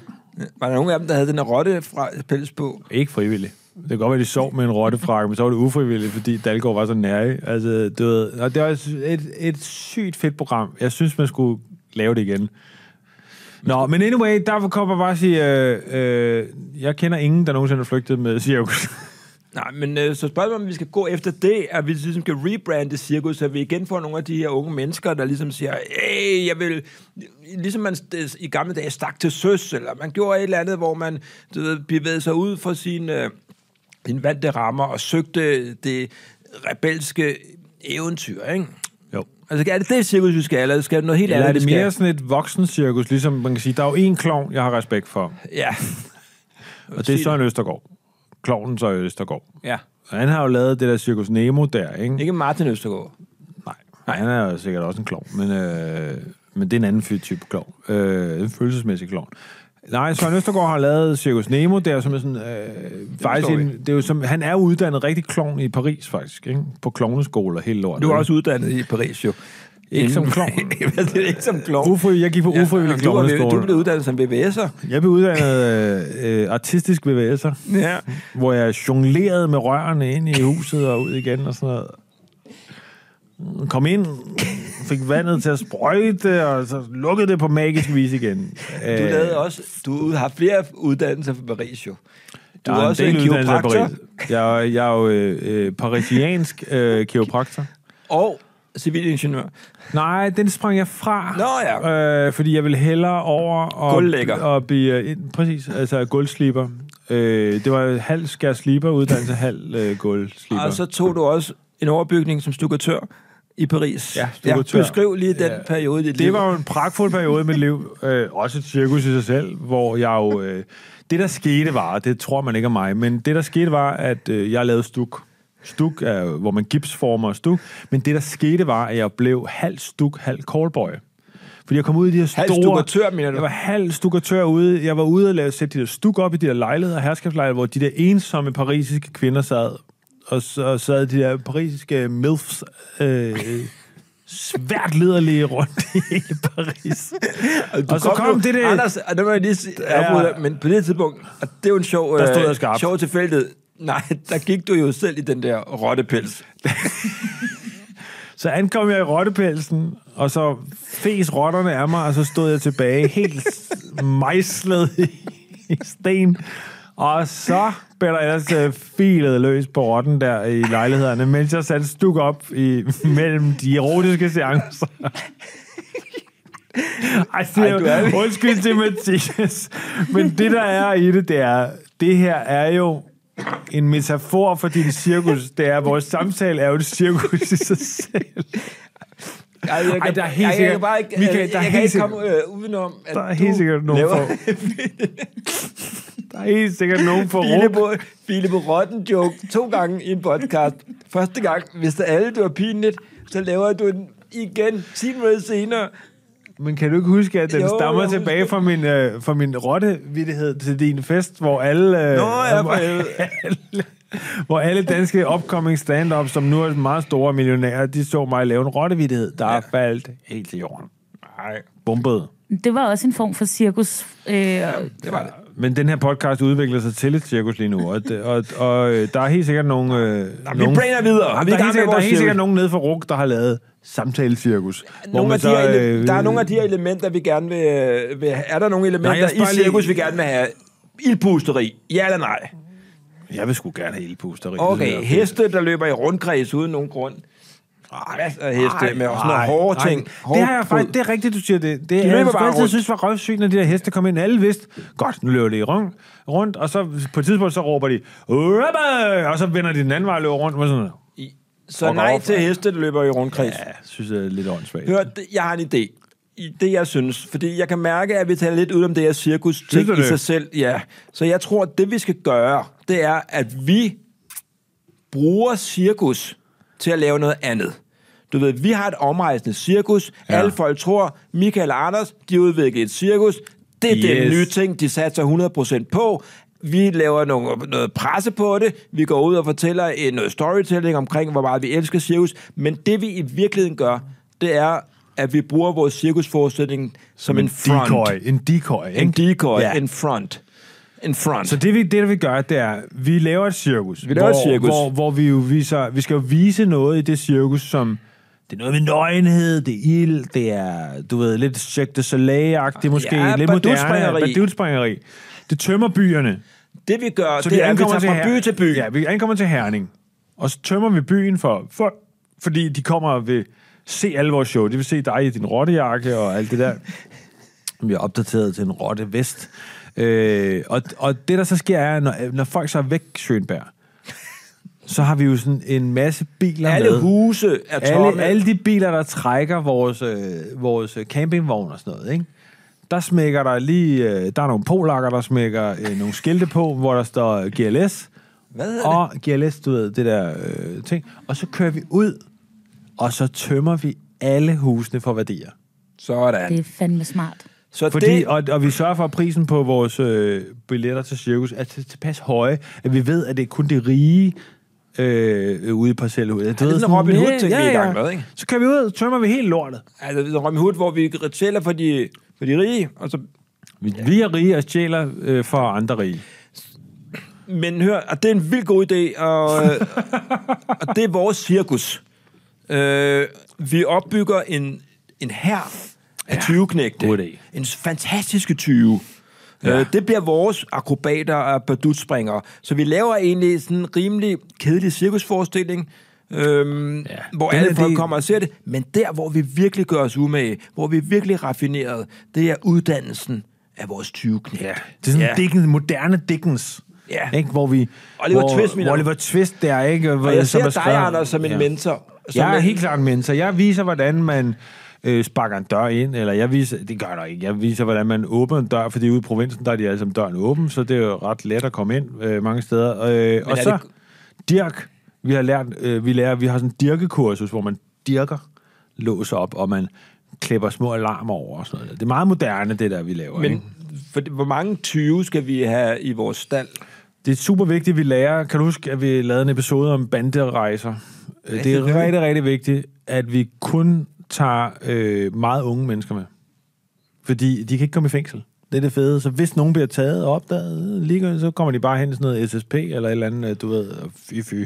Var der nogen af dem, der havde den her rotte fra pels på? Ikke frivilligt. Det kan godt være, de sov med en rottefrakke, men så var det ufrivilligt, fordi Dalgaard var så nær. Altså, du ved, og det var et, et sygt fedt program. Jeg synes, man skulle lave det igen. Nå, men anyway, derfor kommer jeg bare at sige, øh, øh, jeg kender ingen, der nogensinde har flygtet med cirkus. Nej, men øh, så spørgsmålet om vi skal gå efter det, at vi ligesom skal rebrande cirkus, så vi igen får nogle af de her unge mennesker, der ligesom siger, hey, jeg vil, ligesom man i gamle dage stak til søs, eller man gjorde et eller andet, hvor man du ved, bevægede sig ud fra sine, øh, sine vante rammer og søgte det rebelske eventyr, ikke? Jo. Altså, er det det cirkus, vi skal, eller skal det noget helt Eller er andet, det vi mere skal? sådan et voksencirkus, ligesom man kan sige, der er jo en klovn, jeg har respekt for, Ja. og det er Søren Østergaard. Klovnen så Østergaard. Ja. Han har jo lavet det der Cirkus Nemo der, ikke? Ikke Martin Østergaard. Nej, Nej, han er jo sikkert også en klovn, men, øh, men det er en anden type klovn. Øh, en følelsesmæssig klovn. Nej, Søren Østergaard har lavet Cirkus Nemo, der som er sådan, øh, faktisk en, det er jo som, han er uddannet rigtig klovn i Paris, faktisk, ikke? På klovneskole og hele lortet. Du er også uddannet i Paris, jo. Ikke som klovn. Hvad er det ikke som klovn? Ufri, jeg gik på ufrivillig var, klovneskole. du blev uddannet som VVS'er. Jeg blev uddannet øh, øh, artistisk VVS'er, Ja. hvor jeg jonglerede med rørene ind i huset og ud igen og sådan noget. Kom ind, fik vandet til at sprøjte, og så lukkede det på magisk vis igen. Du lavede også, du har flere uddannelser fra Paris, jo. Du Jeg er har også en kiropraktor. Jeg, er- jeg er jo øh, øh, parisiansk øh, kiropraktor. og civilingeniør. Nej, den sprang jeg fra. Nå ja. Øh, fordi jeg ville hellere over og, Gulvlægger. og blive... øh, Præcis, altså gulvsliber. Øh, det var halv skær sliber uddannelse, halv øh, gulvsliber. Og så tog du også en overbygning som stukkatør i Paris. Ja. Ja, beskriv lige den Ja. periode i dit Det liv. var jo en pragtfuld periode i mit liv. Øh, også et cirkus i sig selv, hvor jeg jo... Øh, det, der skete var, det tror man ikke om mig, men det, der skete var, at øh, jeg lavede stuk. Stuk er, hvor man gipsformer stuk. Men det, der skete var, at jeg blev halv stuk, halv callboy. Fordi jeg kom ud i de her store... Halv stukkatør, mener du? Jeg var halv stukkatør ude. Jeg var ude og lave, sætte de der stuk op i de der lejligheder, herskabslejligheder, hvor de der ensomme parisiske kvinder sad og så sad de der parisiske milfs øh, svært liderlige rundt i hele Paris. Du Og så kom jo- det der- Anders, og det må jeg lige sige, Ja. ja. men på det tidspunkt, og det er jo en sjov, Der stod øh, jeg skarpt. sjov tilfældighed. Nej, der gik du jo selv i den der rottepels. Så ankom jeg i rottepelsen, og så fes rotterne af mig, og så stod jeg tilbage helt mejslet i, i sten. Og så blev der ellers øh, filet løs på rotten der i lejlighederne, mens jeg satte stuk op i, mellem de erotiske seancer. Ej, det Ej, er, du er- undskyld til Mathias, men det der er i det, det er, det her er jo en metafor for din cirkus. Det er, vores samtale er jo et cirkus i sig selv. Ej, jeg Ej, der er helt jeg, jeg, sikkert- kan bare ikke, Michael, jeg, der er jeg kan helt ikke komme øh, udenom, at Der er helt sikkert nogen laver for- Der er helt sikkert nogen for File rum. på rotten joke to gange i en podcast. Første gang, hvis det alle, du er pinligt, så laver du den igen 10 minutter senere. Men kan du ikke huske, at den Jo, stammer tilbage fra min, øh, fra min rottevittighed til din fest, hvor alle, øh, Nå, ja, hvor, alle, hvor alle danske upcoming stand-up, som nu er meget store millionærer, de så mig lave en rottevittighed, der ja. faldt helt til jorden. Nej, Bumpet. Det var også en form for cirkus. Øh, det var det. Men den her podcast udvikler sig til et cirkus lige nu, og, og, og øh, der er helt sikkert nogle... Øh, Nå, vi brainer videre. Jamen, Vi der, er helt sikkert, der er helt sikkert nogen nede for RUK, der har lavet samtalecirkus. Nogle af de her, så, øh, der er nogle af de her elementer, vi gerne vil... vil er der nogle elementer Nej, i lige- cirkus, vi gerne vil have? Ildpusteri. Ja eller nej? Jeg vil sgu gerne have ildpusteri. Okay, heste, der løber i rundkreds uden nogen grund. Masser af heste med også nogle hårde ting. Det, har jeg faktisk, det er rigtigt, du siger det. Det De er, jeg altid synes var røvsygt, når de der heste kom ind. Alle vidste, godt, nu løber de rundt, rundt, og så på et tidspunkt, så råber de, "Rubber!" og så vender de den anden vej og løber rundt. Og sådan, Så Fuck nej til heste, der løber i rundkreds. ja, synes jeg er lidt åndssvagt. Hør, det- jeg har en idé. I det, jeg synes. Fordi jeg kan mærke, at vi taler lidt ud om det her cirkus ting i det? sig selv. Ja. Så jeg tror, at det vi skal gøre, det er, at vi bruger cirkus til at lave noget andet. Du ved, vi har et omrejsende cirkus. Ja. Alle folk tror, Michael og Anders, de har udviklet et cirkus. Det er yes. den nye ting, de satser 100% på. Vi laver nogle, noget presse på det. Vi går ud og fortæller en, noget storytelling omkring, hvor meget vi elsker cirkus. Men det vi i virkeligheden gør, det er, at vi bruger vores cirkusforestilling som en, front. decoy. En decoy, ikke? En decoy. Ja. En front. En front. Så det, vi, det, vi gør, det er, vi laver et cirkus. Vi laver et hvor, cirkus. Hvor, hvor vi jo viser, vi skal jo vise noget i det cirkus, som, det er noget med nøgenhed, det er ild, det er, du ved, lidt Cirque du Soleil-agtigt måske, Ja, lidt moderne, badutspringeri. Det tømmer byerne. det vi gør, Så det vi er, at vi tager fra by til by. Ja, vi ankommer til Herning. Og så tømmer vi byen for, for fordi de kommer og vil se alle vores show. De vil se dig i din rottejakke og alt det der. Vi er opdateret til en rotte vest. Øh, og, og det, der så sker, er, når, når folk så er væk, Schönberg, så har vi jo sådan en masse biler Alle med. huse er tomme. Alle, alle de biler, der trækker vores, øh, vores campingvogn og sådan noget, ikke? Der smækker der lige... Øh, der er nogle polakker, der smækker øh, nogle skilte på, hvor der står GLS. Hvad hedder Og GLS, du ved, det der øh, ting. Og så kører vi ud, og så tømmer vi alle husene for værdier. Sådan. det er fandme smart. Så Fordi, det, og, og vi sørger for, at prisen på vores øh, billetter til cirkus er til- tilpas høje, at vi ved, at det er kun det rige øh, ude i parcelhuset. Ja, det er sådan Robin Hood-ting, vi er i gang med, ikke? Så kører vi ud, tømmer vi helt lortet. altså, det er Robin Hood, hvor vi tæller for de, for de rige, og så Vi, ja. vi er rige og stjæler øh, for andre rige. Men hør, og det er en vild god idé, og, og det er vores cirkus. Øh, vi opbygger en, en her af 20 knægte. En fantastiske 20. Ja. Øh, det bliver vores akrobater og badutspringere. Så vi laver egentlig sådan en rimelig kedelig cirkusforestilling, øhm, ja. hvor Den alle folk det- kommer og ser det. Men der, hvor vi virkelig gør os umage, hvor vi er virkelig raffineret, det er uddannelsen af vores 20 knægte. Ja. Det er sådan ja. Dickens, moderne Dickens. Ja. Ikke? Hvor vi... Oliver hvor, Twist, du? Oliver Twist der, ikke? Og jeg som ser er dig, Anders, som en Ja. mentor. Som Jeg er en- helt klart en mentor. Jeg viser, hvordan man øh, sparker en dør ind, eller jeg viser, det gør der ikke, jeg viser, hvordan man åbner en dør, fordi ude i provinsen, der er de alle sammen døren åben, så det er jo ret let at komme ind øh, mange steder. Øh, og så, det- dirk, vi har lært, øh, vi lærer, vi har sådan en dirkekursus, hvor man dirker, låser op, og man klipper små alarmer over og sådan noget. Det er meget moderne, det der, vi laver. ikke? Men for, hvor mange 20 skal vi have i vores stald? Det er super vigtigt, at vi lærer. Kan du huske, at vi lavede en episode om banderejser? det er rigtig, rigtig vigtigt, at vi kun tager øh, meget unge mennesker med. Fordi de kan ikke komme i fængsel. Det er det fede. Så hvis nogen bliver taget og opdaget, lige, så kommer de bare hen i sådan noget SSP eller et eller andet, øh, du ved, fy fy.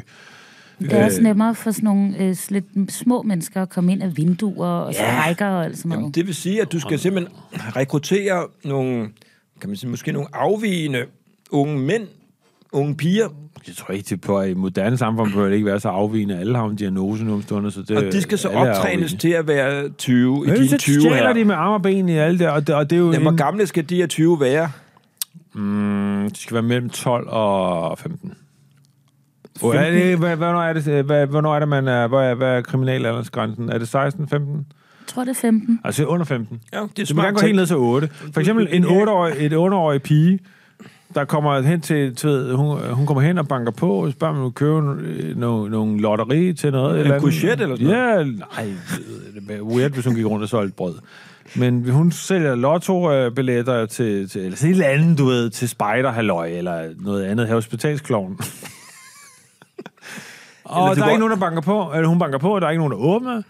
Det er også nemmere for sådan nogle øh, lidt små mennesker at komme ind af vinduer og strækker og alt sådan Jamen, noget. det vil sige, at du skal simpelthen rekruttere nogle, kan man sige, måske nogle afvigende unge mænd, unge piger, Jeg tror ikke, på at i moderne samfund bør det ikke være så afvigende. Alle har en diagnose nu om stunder, så det, og de skal så optrænes til at være 20 i Men dine så 20 stjæler her. de med arme og ben i alt det, og det, og det er jo... Jamen, hvor en- gamle skal de her 20 være? Mm, de skal være mellem 12 og 15. Og er det, hvad, hvornår, er det, hvad, hvornår er det, man er, hvad er, hvad er kriminalaldersgrænsen? Er det 16, 15? Jeg tror, det er 15. Altså under 15. Ja, det er Det må smart gerne gå tænkt. helt ned til 8. For eksempel en 8-årig, et 8-årig pige, der kommer hen til, til ved, hun, hun kommer hen og banker på, og spørger, om hun købe nogle, nogle lotteri til noget. eller andet. courgette eller sådan Ja, nej, det er weird, hvis hun gik rundt og solgte brød. Men hun sælger lotto-billetter til, til eller sådan et eller andet, du ved, til spider eller noget andet, hospitalskloven. og der er går- ikke nogen, der banker på. Eller hun banker på, og der er ikke nogen, der åbner.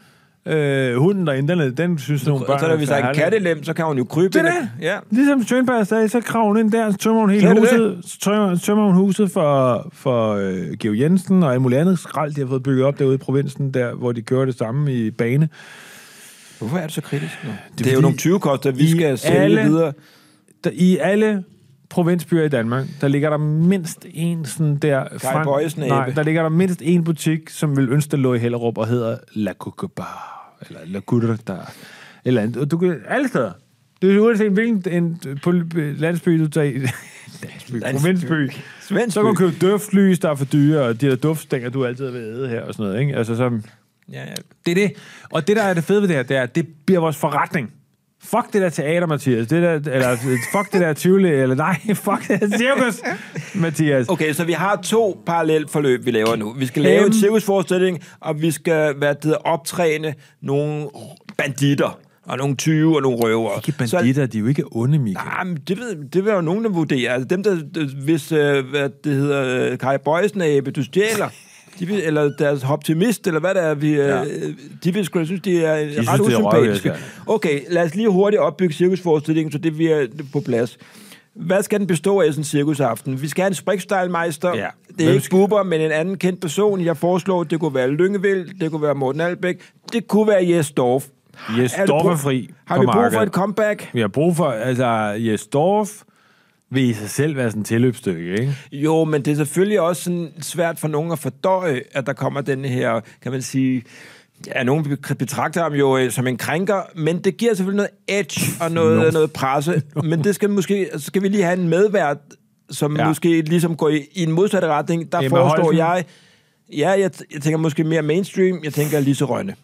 Øh, hunden den, er- den synes nogle børn... Så hvis der er en herlig. kattelem, så kan hun jo krybe Det er det. Ja. Ligesom Schönberg sagde, så kraver hun ind der, så tømmer hun hele Kan det huset, så tømmer, tømmer hun huset for, for øh, Georg Jensen og alt muligt andet skrald, de har fået bygget op derude i provinsen, der, hvor de kører det samme i bane. Hvorfor er det så kritisk nu? Det, er det er jo nogle 20 koster, vi skal sælge alle- videre. Der, I alle provinsbyer i Danmark, der ligger der mindst en sådan der... Kai Bøjesen nej, der ligger der mindst en butik, som vil ønske, der lå i Hellerup og hedder La Cuca Eller La Cuca der eller andet. Og Du kan, alle steder. Det er uanset hvilken en, på landsby, du tager i. landsby, provinsby. Så kan du købe duftlys, der er for dyre, og de der duftstænger, du altid vil æde her og sådan noget. Ikke? Altså, så, Ja, ja. det er det. Og det, der er det fede ved det her, det er, at det bliver vores forretning. Fuck det der teater, Mathias. Det der, eller fuck det der Tivoli, eller nej, fuck det der cirkus, Mathias. Okay, så vi har to parallelle forløb, vi laver nu. Vi skal lave en cirkusforestilling, og vi skal hvad det hedder, optræne nogle banditter, og nogle 20 og nogle røvere. Ikke banditter, de er jo ikke onde, Michael. Så, jamen, det, ved, det vil jo nogen, der vurdere. Altså dem, der, hvis øh, hvad det hedder, øh, Kai Bøjsen abe, du stjæler, de vil, eller deres optimist, eller hvad det er, vi, ja. øh, de vil sgu synes, de er synes, ret er usympatiske. røvhjælp, Okay, lad os lige hurtigt opbygge cirkusforestillingen, så det bliver på plads. Hvad skal den bestå af sådan en cirkusaften? Vi skal have en sprikstejlmeister. Ja. Det er ikke skal- Bubber, men en anden kendt person. Jeg foreslår, det kunne være Lyngevild, det kunne være Morten Albæk, det kunne være Jes Dorf. Jes Er Dorf er fri Har vi brug for et comeback? Vi har brug for, altså, Jes Dorf vil i sig selv være sådan et tilløbsstykke, ikke? Jo, men det er selvfølgelig også sådan svært for nogen at fordøje, at der kommer den her, kan man sige... Ja, nogen betragter ham jo øh, som en krænker, men det giver selvfølgelig noget edge og noget, No. noget presse. Men det skal måske, så skal vi lige have en medvært, som Ja. måske ligesom går i, i en modsatte retning. Der Emma foreslår Holten. jeg... Ja, jeg, jeg tænker måske mere mainstream. Jeg tænker Lise Rønne.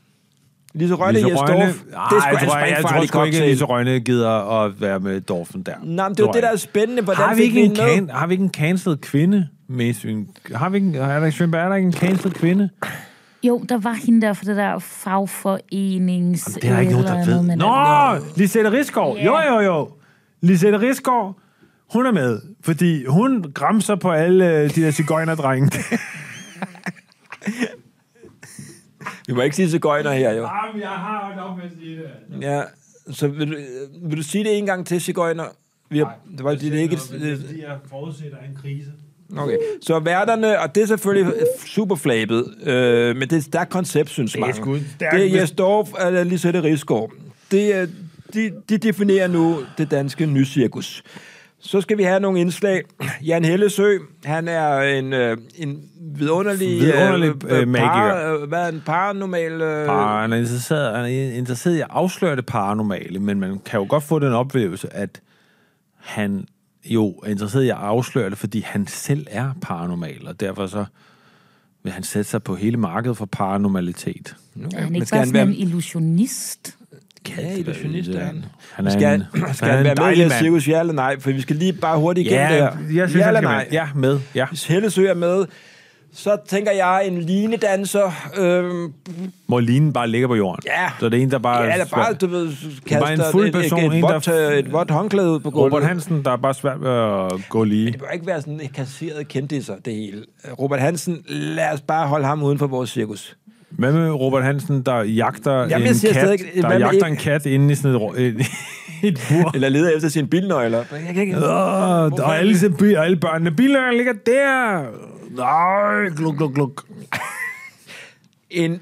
Lise Rønne, Lise Jes Rønne, Dorf. Nej, Det er jeg sgu tror, en jeg, jeg tror sgu ikke, at. Lise Rønne gider at være med Dorfen der. Nej, men det er jo Tror det, der jeg. er spændende. Hvordan har vi, ikke en med? can, har vi ikke en cancelled kvinde? Mainstream? Har vi ikke, er der, er der ikke en cancelled kvinde? Jo, der var hende der for det der fagforenings... Det er der ikke nogen, der ved. Nå, Lisette Risgaard. Ja. Jo, jo, jo. Lisette Risgaard, hun er med, fordi hun græmser på alle øh, de der cigøjnerdrenge. Vi må ikke sige cigøjner her, jo. Jamen, jeg har nok med at sige det. Ja, så vil du, øh, vil du sige det en gang til, cigøjner? Vi har, det var det er ikke... Fordi jeg forudsætter en krise. Okay. Så værterne, og det er selvfølgelig super flabet, øh, men det er et stærkt koncept, synes er mange. sgu stærkt, Det er Jes Dorf eller Lisette Rigsgaard. Det er, de, de definerer nu det danske nycirkus. Så skal vi have nogle indslag. Jan Hellesø, han er en, øh, en vidunderlig... Vidunderlig, øh, magiker. Par, øh, hvad er en paranormal... Øh, Bare, han, er interesseret, han er interesseret i at afsløre det paranormale, men man kan jo godt få den oplevelse, at han jo er interesseret i at afsløre det, fordi han selv er paranormal, og derfor så vil han sætte sig på hele markedet for paranormalitet. Er han Men ikke bare sådan være- en illusionist? Ja, illusionist er han. Er Skal, en, skal han han være med i det cirkus, ja eller nej? For vi skal lige bare hurtigt igennem Ja, det jeg her. synes, ja eller nej? med. Ja, med. Ja. Hvis Hellesø er med, så tænker jeg en linedanser. Øhm, Hvor linen bare ligger på jorden. Ja. Så det er en, der bare... ja, eller bare, du ved, bare en kaster fuld et, person, et, et, vådt, øh, et vådt håndklæde ud på gulvet. Robert Hansen, der er bare svært ved at gå lige. Det bør ikke være sådan en kasseret kendisser, det hele. Robert Hansen, lad os bare holde ham uden for vores cirkus. Hvad med Robert Hansen, der jagter Jamen, en kat, stadig- der jagter ikke- en kat inde i sådan et, et, et bur? Eller leder efter sine bilnøgler. Jeg kan ikke... Åh, og alle, til by- alle børnene, bilerne ligger der. Nej, gluk, gluk, gluk. En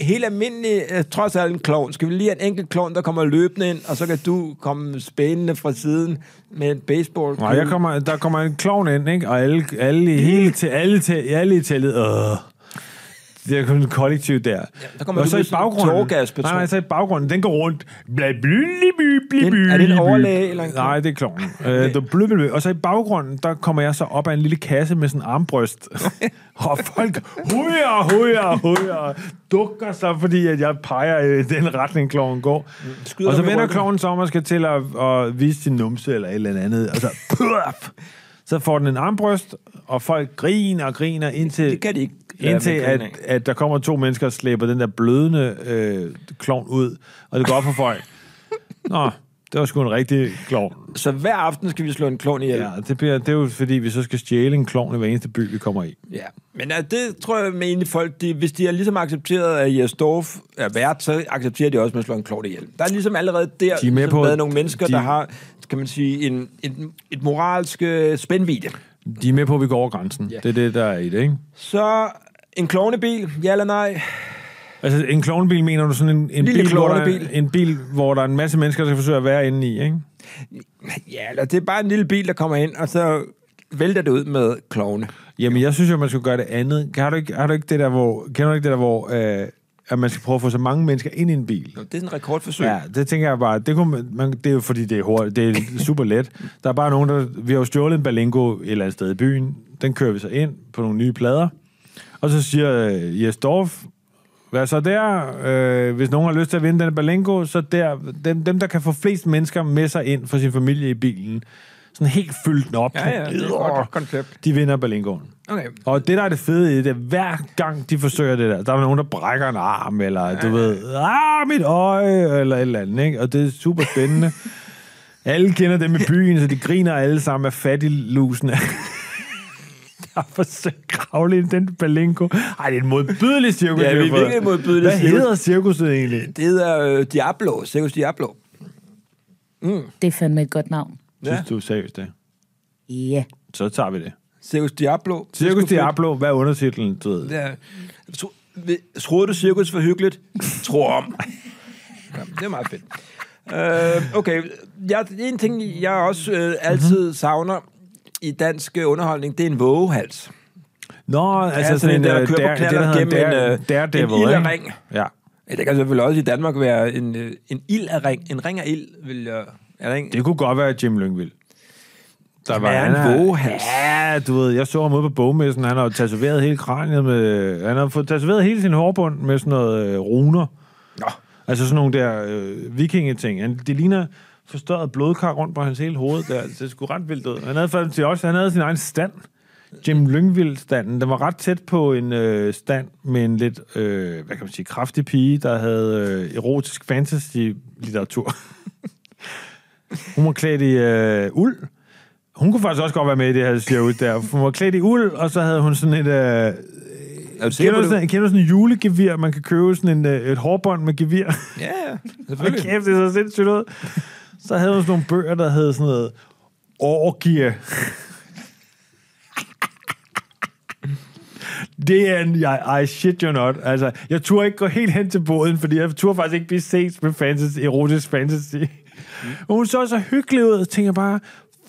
helt almindelig, øh, trods alt en klovn. Skal vi lige have en enkelt klovn, der kommer løbende ind, og så kan du komme spændende fra siden med en baseball. Nej, jeg kommer, der kommer en klovn ind, ikke? Og alle, alle, hele, til, alle, til, alle i teltet, øh. Det er kun et kollektiv der. Ja, der kommer og så i baggrunden... Nej, nej, så i baggrunden, den går rundt. Bla, bly, bly, bly, er bly, er det en overlæge eller en? Nej, det er klovnen. Øh, bly, bly. Og så i baggrunden, der kommer jeg så op af en lille kasse med sådan en armbryst. og folk hujer, hujer, hujer, dukker sig, fordi at jeg peger i den retning, kloven går. Skyder og så vender kloven sig om og skal til at, at vise sin numse eller et eller andet. Og så, puff, så får den en armbryst, og folk griner og griner indtil... Det kan de ikke Indtil at, at der kommer to mennesker og slæber den der blødende øh, klovn ud, og det går op for folk. Nå, det var sgu en rigtig klovn. Så hver aften skal vi slå en klovn ihjel. Ja, det, bliver, det er jo fordi, vi så skal stjæle en klovn i hver eneste by, vi kommer i. Ja, men uh, det tror jeg med egentlig folk, de, hvis de har ligesom accepteret, at Jes Dorf er vært, så accepterer de også med at slå en klovn ihjel. Der er ligesom allerede der De er med ligesom på- været nogle mennesker, de- der har, kan man sige, en, en, et moralsk øh, spændvidde. De er med på, at vi går over grænsen. Ja. Det er det, der er i det, ikke? Så en klovnebil, ja eller nej? Altså, en klovnebil mener du sådan en, en, Lille bil, hvor der, en bil, hvor der er en masse mennesker, der skal forsøge at være inde i, ikke? Ja, eller det er bare en lille bil, der kommer ind, og så vælter det ud med klovne. Jamen, jeg synes jo, man skulle gøre det andet. Har du ikke, har du ikke det der, hvor... Kender du ikke det der, hvor... Øh, at man skal prøve at få så mange mennesker ind i en bil. Det er sådan en rekordforsøg. Ja, det tænker jeg bare, det, kunne man, man, det er jo fordi, det er, hurtigt, det er super let. Der er bare nogen, der... Vi har jo stjålet en Balingo et eller andet sted i byen. Den kører vi så ind på nogle nye plader. Og så siger øh, Jes Dorf, hvad så der? Øh, hvis nogen har lyst til at vinde den Balingo, så der, dem, dem, der kan få flest mennesker med sig ind for sin familie i bilen, sådan helt fyldt den op. Ja, ja, det er et godt koncept. De vinder Balingoen. Okay. Og det, der er det fede i det, er, hver gang de forsøger det der, der er nogen, der brækker en arm, eller du ved, ah, mit øje, eller et eller andet, ikke? Og det er super spændende. alle kender dem i byen, så de griner alle sammen af fattiglusene. der har forsøgt at kravle ind i den balingo. Ej, det er en modbydelig cirkus. Ja, det er virkelig en modbydelig Hvad cirkus. hedder cirkuset egentlig? Det hedder øh, Diablo, Circus Diablo. Det er fandme et godt navn. Synes du seriøst det? Ja. Så tager vi det. Circus Diablo. Cirkus Diablo, hvad er undertitlen? Du ved? Er, tro, troede du, cirkus var hyggeligt? Tro om. Ja, det er meget fedt. Uh, okay, jeg, en ting, jeg også øh, altid savner i dansk øh, underholdning, det er en vågehals. Nå, altså sådan sådan en, en, der øh, kører på der hedder en gennem en, dare- øh, daredevil, en ikke? ildering. Ja. Ja, det kan selvfølgelig også i Danmark være en, en ild af ring. En ring af ild, vil jeg... Der ikke? Det kunne godt være Jim Lyngvild. Der er han en vågehals. Ja, du ved, jeg så ham ude på bogmessen, han har tatoveret hele kraniet med... Han har fået tatoveret hele sin hårbund med sådan noget øh, runer. Nå. Altså sådan nogle der øh, vikingeting. Han, det ligner forstørret blodkar rundt på hans hele hoved. Der. Det er sgu ret vildt ud. Han havde faktisk også han havde sin egen stand. Jim Lyngvild-standen. Den var ret tæt på en øh, stand med en lidt, øh, hvad kan man sige, kraftig pige, der havde øh, erotisk fantasy-litteratur. Hun var klædt i øh, uld. Hun kunne faktisk også godt være med i det her cirkus der. Hun var klædt i uld, og så havde hun sådan et... Øh, Er du kender, du sådan, kender du sådan en julegevir, man kan købe sådan en, øh, et hårbånd med gevir? Ja, selvfølgelig. kæft, det er så sindssygt ud. Så havde hun sådan nogle bøger, der hed sådan noget orgie. Det er en, I, I shit you not. Altså, jeg turde ikke gå helt hen til båden, fordi jeg turde faktisk ikke blive set med fantasy, erotisk fantasy. Mm. Hun så så hyggelig ud, og tænker bare,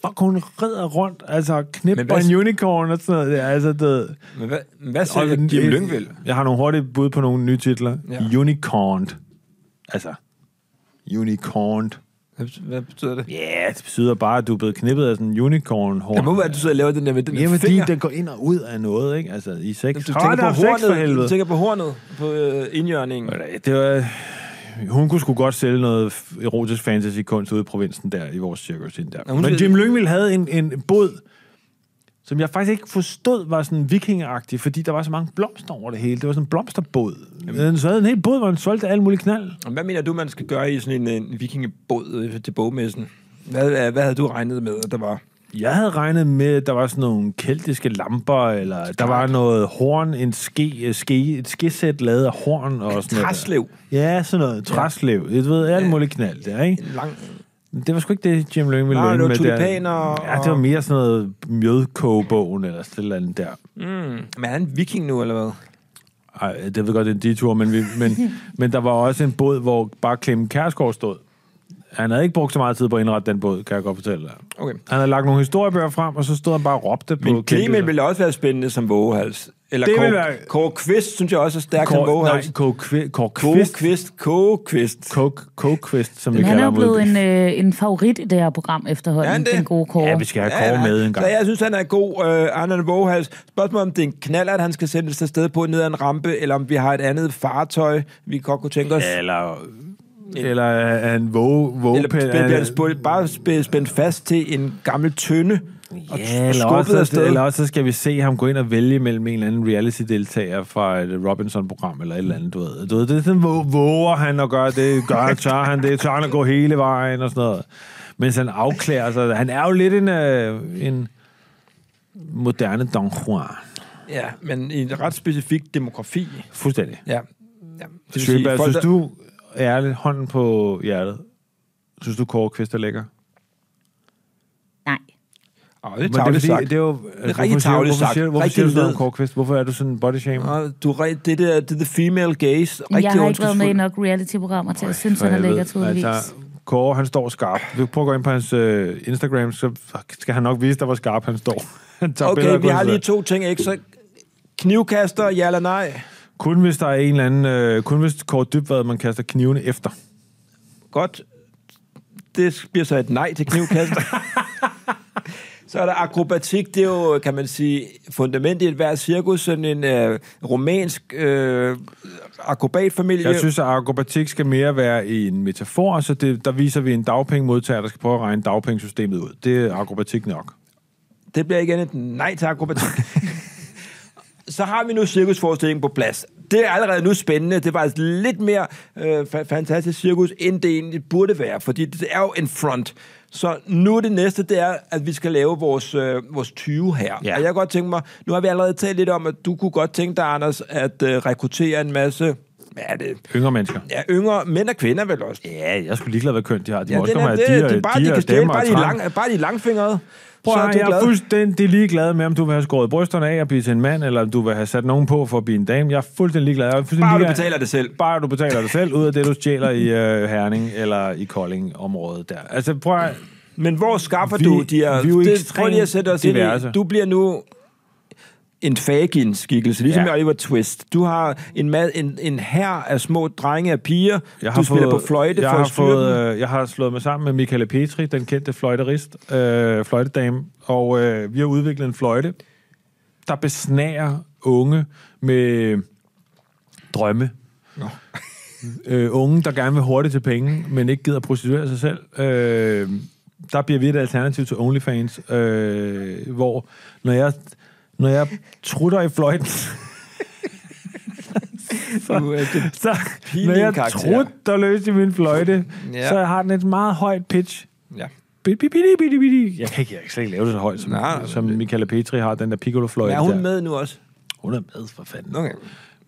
fuck, hun rider rundt, altså knipper en unicorn og sådan noget. der. Altså, det, Men hvad, hvad siger Jim Lyngvild? Jeg har nogle hurtige bud på nogle nye titler. Ja. Unicorn. Altså, unicorn. Hvad, betyder det? Ja, yeah, det betyder bare, at du er blevet knippet af sådan en unicorn horn. Det må være, at du sidder og laver den der med den Jamen, fordi den går ind og ud af noget, ikke? Altså, i sex. Du Hold tænker, på hornet, du tænker på hornet på øh, indjørningen. Det var... Hun kunne sgu godt sælge noget erotisk fantasy-kunst ude i provinsen der, i vores cirkus ind der. Ja, Men Jim Lyngvild havde en, en båd, som jeg faktisk ikke forstod var sådan vikingeragtig, fordi der var så mange blomster over det hele. Det var sådan en blomsterbåd. Jamen. Så havde en hel båd, hvor han solgte alt muligt knald. Hvad mener du, man skal gøre i sådan en, en vikingebåd øh, til bogmessen? Hvad, hvad, hvad havde du regnet med, at der var? Jeg havde regnet med, at der var sådan nogle keltiske lamper, eller der var noget horn, en ske, ske, et skesæt lavet af horn og sådan noget. Træslev. der. Ja, sådan noget. Træslev. Jeg ved, alt muligt knald der, ikke? En lang... Det var sgu ikke det, Jim Lønge ville Nej, det var tulipaner der. Ja, det var og- mere sådan noget mjødkogebogen eller sådan et eller andet der. Mm. Men er han en viking nu, eller hvad? Ej, det ved godt, det er en detur, men, vi, men, men der var også en båd, hvor bare Clemen Kærsgaard stod. Han havde ikke brugt så meget tid på at indrette den båd, kan jeg godt fortælle dig. Okay. Han havde lagt nogle historiebøger frem, og så stod han bare og råbte på Men Clemen ville også være spændende som vågehals. Eller Det Kåre, være- Kåre Kvist, synes jeg også er stærk som Kåre, nej, vågehals. Kåre Kvi- Kåre Kåre Kvist. Kvist. Kåre Kvist. Kåre Kåre Kvist, som vi Men han kalder er ham ude i blevet en, øh, en favorit i det her program efterhånden, Er han det? den gode Kåre. Ja, vi skal have Kåre med en gang. Så jeg synes, han er god. Øh, han er en våghals. Spørgsmålet om det er en knaller, at han skal sendes afsted på ned ad en rampe, eller om vi har et andet fartøj, vi godt kunne tænke os. Eller, eller er han våge, våge Eller bliver spurgt- bare spæ- spændt fast til en gammel tønde og Ja, eller også, afsted. eller også så skal vi se ham gå ind og vælge mellem en eller anden reality-deltager fra et Robinson-program eller et eller andet, du ved. Du ved det er sådan, hvor våger han at gøre det, gør, tør han det, tør han at gå hele vejen og sådan noget. Mens han afklæder sig. Han er jo lidt en, øh, en moderne Don Juan. Ja, men i en ret specifik demografi. Fuldstændig. Ja. ja. Sjøberg, synes der- du, ærligt, hånden på hjertet, synes du, Kåre Kvist er lækker? Nej. Åh, det er det, er tavligt sagt. det er jo... rigtig hvorfor siger- tarveligt hvorfor sagt. siger, hvorfor Rigtig siger du sådan om. Kåre Kvist? Hvorfor er du sådan body shame? Og du, er det, der, det er the female gaze. Jeg Rigtig har ikke været med i nok reality-programmer til at synes, han er lækker, tydeligvis. Altså, Kåre, han står skarp. Vi prøver at gå ind på hans øh, Instagram, så skal han nok vise dig, hvor skarp han står. Han Okay, vi har lige to ting ekstra. Knivkaster, ja eller nej? Kun hvis der er en eller anden... Øh, kun hvis Kåre Dybvad, man kaster knivene efter. Godt. Det bliver så et nej til knivkaster. så er der akrobatik. Det er jo, kan man sige, fundament i et hvert cirkus. Sådan en øh, romansk øh, akrobatfamilie. Jeg synes, at akrobatik skal mere være en metafor, så det, der viser vi en dagpengemodtager, der skal prøve at regne dagpengesystemet ud. Det er akrobatik nok. Det bliver igen et nej til akrobatik. så har vi nu cirkusforestillingen på plads. Det er allerede nu spændende. Det var altså lidt mere øh, fa- fantastisk cirkus, end det egentlig burde være, fordi det er jo en front. Så nu det næste, det er, at vi skal lave vores, øh, vores 20 her. Ja. Og jeg kan godt tænke mig, nu har vi allerede talt lidt om, at du kunne godt tænke dig, Anders, at øh, rekruttere en masse, hvad er det, Yngre mennesker. ja, yngre mænd og kvinder vel også. Ja, jeg skulle ligeglad, hvad køn de har. De Ja, må også komme det, dyr, det, er bare, de dyr, kan stjæle, bare de, lang, bare de langfingrede. Prøv så er du jeg glad. er fuldstændig ligeglad med, om du vil have skåret brysterne af og blive til en mand, eller om du vil have sat nogen på for at blive en dame. Jeg er fuldstændig ligeglad. Jeg er fuldstændig Bare du ligeglad- betaler det selv. Bare du betaler det selv, ud af det, du stjæler i øh, Herning eller i Kolding-området der. Altså, prøv at, Men hvor skaffer Vi- du de her... vi er jo det, prøv lige at sætte os ind diverse. i... Du bliver nu en Fagin-skikkelse, ligesom Ja. Oliver Twist. Du har en, mad, en, en her af små drenge af piger. jeg du spiller på fløjte jeg for har fået, øh, Jeg har slået mig sammen med Michaela Petri, den kendte fløjterist, øh, fløjtedame, og øh, vi har udviklet en fløjte, der besnærer unge med drømme. øh, unge, der gerne vil hurtigt til penge, men ikke gider prostituere sig selv. Øh, der bliver vi et alternativ til OnlyFans, øh, hvor når jeg, når jeg trutter i fløjten, så Pinlig når jeg trutter løs i min fløjte, Ja. så har den et meget højt pitch. Ja. Bitti, bitti, bitti, bitti. Jeg kan ikke, jeg kan slet ikke lave det så højt, som, Nej, som det- Michaela Petri har, den der piccolo-fløjte. Er hun der. med nu også? Hun er med, for fanden. Okay.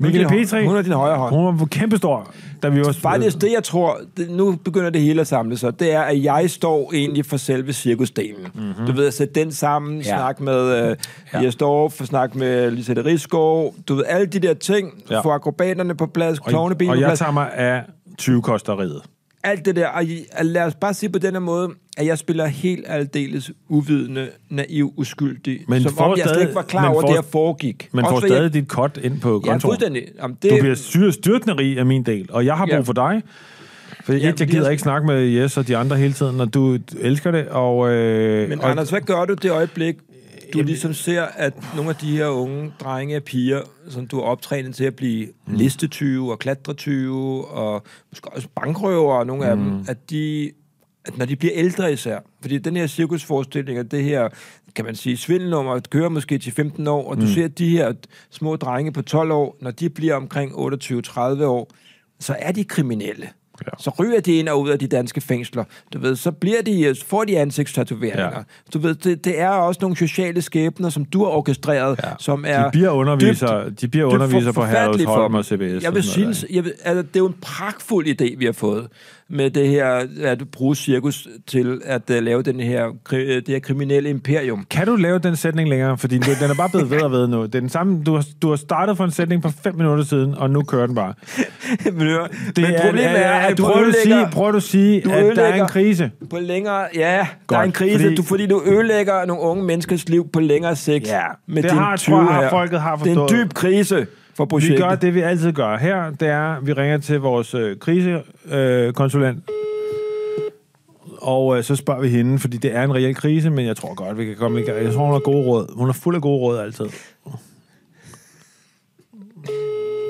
Din- Petri, Hun er din højre hånd. hun var kæmpestor, da vi også... Faktisk det, jeg tror, det, nu begynder det hele at samle sig, det er, at jeg står egentlig for selve cirkusdelen. Mm-hmm. Du ved, at sætte den sammen. Ja. snakke med øh, Ja. Jes Dorf, snakke med Lisette Rigsgaard, du ved, alle de der ting, Ja. få akrobaterne på plads, og, klovnebenene og på jeg plads, tager mig af 20-kosteriet. Alt det der. Og lad os bare sige på den her måde, at jeg spiller helt aldeles uvidende, naiv, uskyldig, Men som om jeg slet stadig- ikke var klar over, får- det her foregik. Men Også får stadig dit cut ind på Jeg, ja, fuldstændig. Jamen, det, Du bliver styr, styrtende rig af min del, og jeg har brug Ja. for dig. For ja, Ja, jeg gider jeg- ikke snakke med Jes og de andre hele tiden, og du elsker det. Og, øh, Men og, Anders, hvad gør du det øjeblik, du ligesom ser, at nogle af de her unge drenge og piger, som du har optrænet til at blive Mm. listetyve og klatretyve, og måske også bankrøver, og nogle af Mm. dem, at de at når de bliver ældre især, fordi den her cirkusforestilling, og det her, kan man sige, svindelnummer, kører måske til 15 år, og du Mm. ser de her små drenge på 12 år, når de bliver omkring 28-30 år, så er de kriminelle. Ja. Så ryger de ind og ud af de danske fængsler. Du ved, så bliver de, så får de ansigtstatoveringer. Ja. Du ved, det, det er også nogle sociale skæbner, som du har orkestreret, Ja. som er De bliver undervisere, de bliver dybt undervisere på forfærdelige for Herlevsholm dem. og CBS. Jeg vil synes, jeg vil, altså, det er jo en pragtfuld idé, vi har fået med det her, at bruge cirkus til at uh, lave den her, øh, det her kriminelle imperium. Kan du lave den sætning længere? Fordi den er bare blevet ved og ved nu. Det er den samme, du, har, du har startet for en sætning på fem minutter siden, og nu kører den bare. Men, hør, Men problemet er, at du prøver du at sige, ødelægger prøver du at sige du at der er en ødelægger- krise? på længere... Ja, der Godt, er en krise, fordi- du, fordi du ødelægger nogle unge menneskers liv på længere sigt. Ja, med det har- 20 tror jeg, her. folket har Det er en forstået. dyb krise for Vi projektet. gør det, vi altid gør her. Det er, vi ringer til vores øh, krisekonsulent. Øh, konsulent. og øh, så spørger vi hende, fordi det er en reel krise, men jeg tror godt, vi kan komme i gang. Jeg tror, hun har gode råd. Hun er fuld af gode råd altid.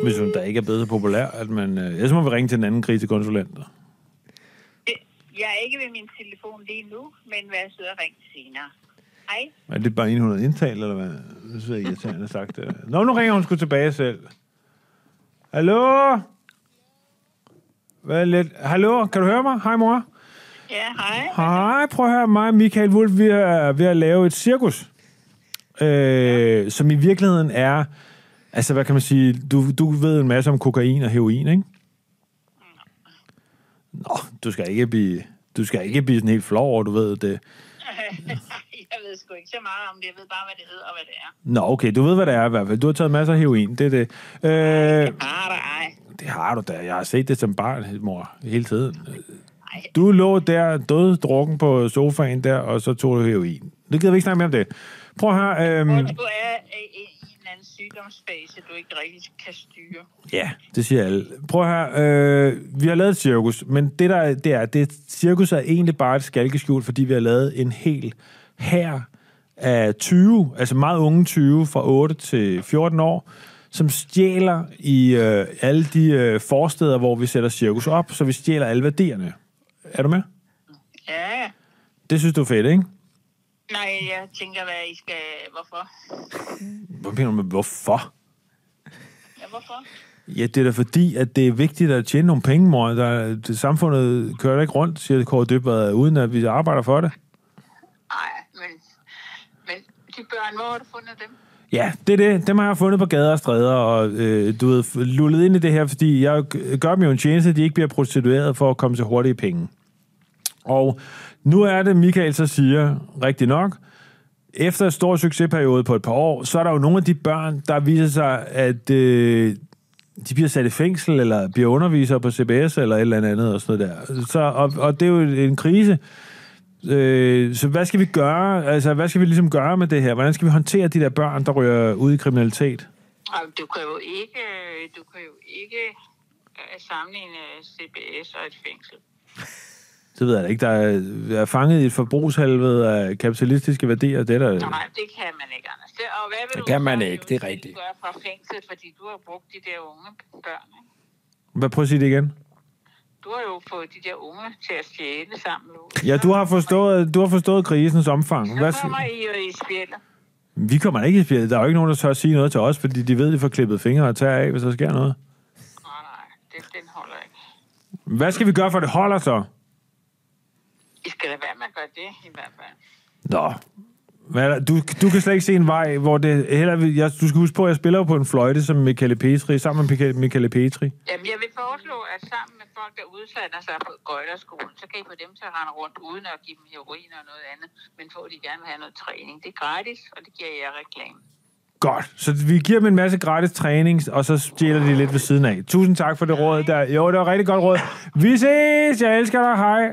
Hvis hun da ikke er blevet så populær, at man... Øh, ellers må vi ringe til en anden krisekonsulent. Jeg er ikke ved min telefon lige nu, men vær sød og ring senere. Hej. Er det bare en, hun har indtalt, eller hvad? Det synes jeg irriterende sagt. Det. Nå, nu ringer hun sgu tilbage selv. Hallo? Hvad er lidt? Hallo, kan du høre mig? Hej, mor. Ja, hej. Hej, prøv at høre mig Michael Wolf. Vi er ved at lave et cirkus, øh, som i virkeligheden er... Altså, hvad kan man sige? Du, du ved en masse om kokain og heroin, ikke? Nå, du skal ikke blive... Du skal ikke blive sådan helt flov over, du ved det. jeg ved sgu ikke så meget om det. Jeg ved bare, hvad det hedder og hvad det er. Nå, okay, du ved, hvad det er i hvert fald. Du har taget masser af heroin, det er det. Øh, Ah, der ej. det har du da. Jeg har set det som barn, mor, hele tiden. Ej. Du lå der, død drukken på sofaen der, og så tog du heroin. Det gider vi ikke snakke mere om det. Prøv høre. Øhm, Du er i en anden sygdomsfase, du ikke rigtig kan styre. ja, det siger alle. Prøv høre. Øh, vi har lavet et cirkus, men det der det er, det cirkus er egentlig bare et skalkeskjul, fordi vi har lavet en hel her af 20, altså meget unge 20, fra 8 til 14 år, som stjæler i øh, alle de øh, forsteder, hvor vi sætter cirkus op, så vi stjæler alle værdierne. Er du med? Ja. Det synes du er fedt, ikke? Nej, jeg tænker, hvad I skal... Hvorfor? Hvad mener du med, hvorfor? Ja, hvorfor? Ja, det er da fordi, at det er vigtigt at tjene nogle penge, mor. Der, det, samfundet kører da ikke rundt, siger Kåre Dybvad, uden at vi arbejder for det. De børn, hvor har du fundet dem? Ja, det er det. Dem har jeg fundet på gader og stræder, og øh, du ved, lullet ind i det her, fordi jeg gør dem jo en tjeneste, at de ikke bliver prostitueret for at komme til hurtige penge. Og nu er det, Michael så siger, rigtig nok, efter en stor succesperiode på et par år, så er der jo nogle af de børn, der viser sig, at øh, de bliver sat i fængsel, eller bliver undervisere på CBS, eller et eller andet, og sådan noget der. Så, og, og det er jo en krise. Øh, så hvad skal vi gøre? Altså, hvad skal vi ligesom gøre med det her? Hvordan skal vi håndtere de der børn, der ryger ud i kriminalitet? Du kan jo ikke, du kan jo ikke øh, sammenligne CBS og et fængsel. Det ved jeg da ikke. Der er, er fanget i et forbrugshelvede af kapitalistiske værdier. Det er der... Nej, det kan man ikke, Anders. Det, og hvad vil Det du kan man ikke, det er rigtigt. gøre fra fængsel, fordi du har brugt de der unge børn. Ikke? Hvad, prøv at sige det igen. Du har jo fået de der unge til at stjæle sammen. nu. Ja, du har forstået, du har forstået krisens omfang. Hvad, Så kommer I jo i spjældet. vi kommer ikke i spjældet. Der er jo ikke nogen, der tør at sige noget til os, fordi de ved, de får klippet fingre og tager af, hvis der sker noget. Nej, nej, det, den holder ikke. Hvad skal vi gøre, for at det holder så? I skal da være med at gøre det, i hvert fald. Nå. Hvad? Du, du kan slet ikke se en vej, hvor det heller... Jeg, du skal huske på, at jeg spiller på en fløjte som Michele Petri, sammen med Michele Petri. Jamen, jeg vil foreslå, at sammen med folk, der udsætter sig på gøjlerskolen, så kan I få dem til at rende rundt, uden at give dem heroin og noget andet, men få de gerne vil have noget træning. Det er gratis, og det giver jeg reklame. Godt. Så vi giver dem en masse gratis træning, og så stjæler de lidt ved siden af. Tusind tak for det råd der. Jo, det var rigtig godt råd. Vi ses! Jeg elsker dig. Hej.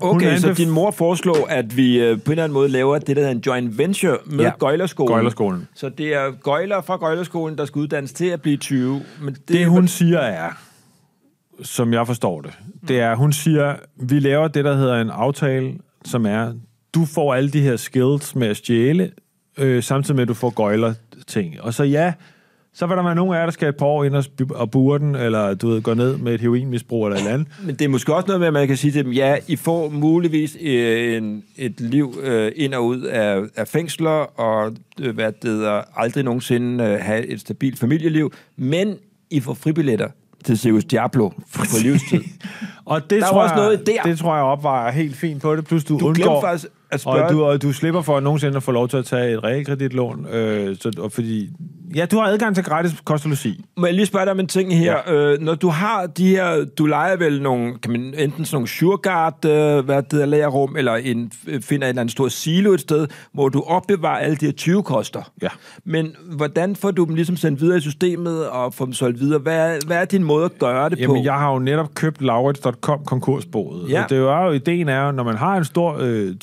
Okay, så din mor foreslår, at vi øh, på en eller anden måde laver det, der hedder en joint venture med Ja, ja. Gøjlerskolen. Gøjlerskolen. Så det er gøjler fra Gøjlerskolen, der skal uddannes til at blive 20. Men det, Det hun siger er, som jeg forstår det, det er, hun siger, vi laver det, der hedder en aftale, som er, du får alle de her skills med at stjæle, øh, samtidig med, at du får gøjler ting. Og så ja, så vil der være nogen af jer, der skal et par år ind og, og bure den, eller du ved, gå ned med et heroinmisbrug eller et eller andet. Men det er måske også noget med, at man kan sige til dem, ja, I får muligvis øh, en, et liv øh, ind og ud af, af fængsler, og øh, hvad det hedder, aldrig nogensinde øh, have et stabilt familieliv, men I får fribilletter til Circus Diablo på livstid. Og det Der er tror også jeg, noget der. Det tror jeg opvejer helt fint på det. Plus du, Du undgår, faktisk at spørge... og du, og du slipper for nogensinde at få lov til at tage et realkreditlån. Øh, så, og fordi, ja, du har adgang til gratis kost og logi. Må jeg lige spørge dig om en ting her? Ja. Øh, når du har de her, du leger vel nogle, kan man, enten sådan nogle Sureguard, øh, hvad det hedder, lagerrum, eller en, finder en eller anden stor silo et sted, hvor du opbevarer alle de her 20 koster. Ja. Men hvordan får du dem ligesom sendt videre i systemet og får dem solgt videre? Hvad er, hvad er din måde at gøre det Jamen, på? jeg har jo netop købt Laurits.com konkursboet. Ja. Det er jo, ideen er jo, når man har en stor øh,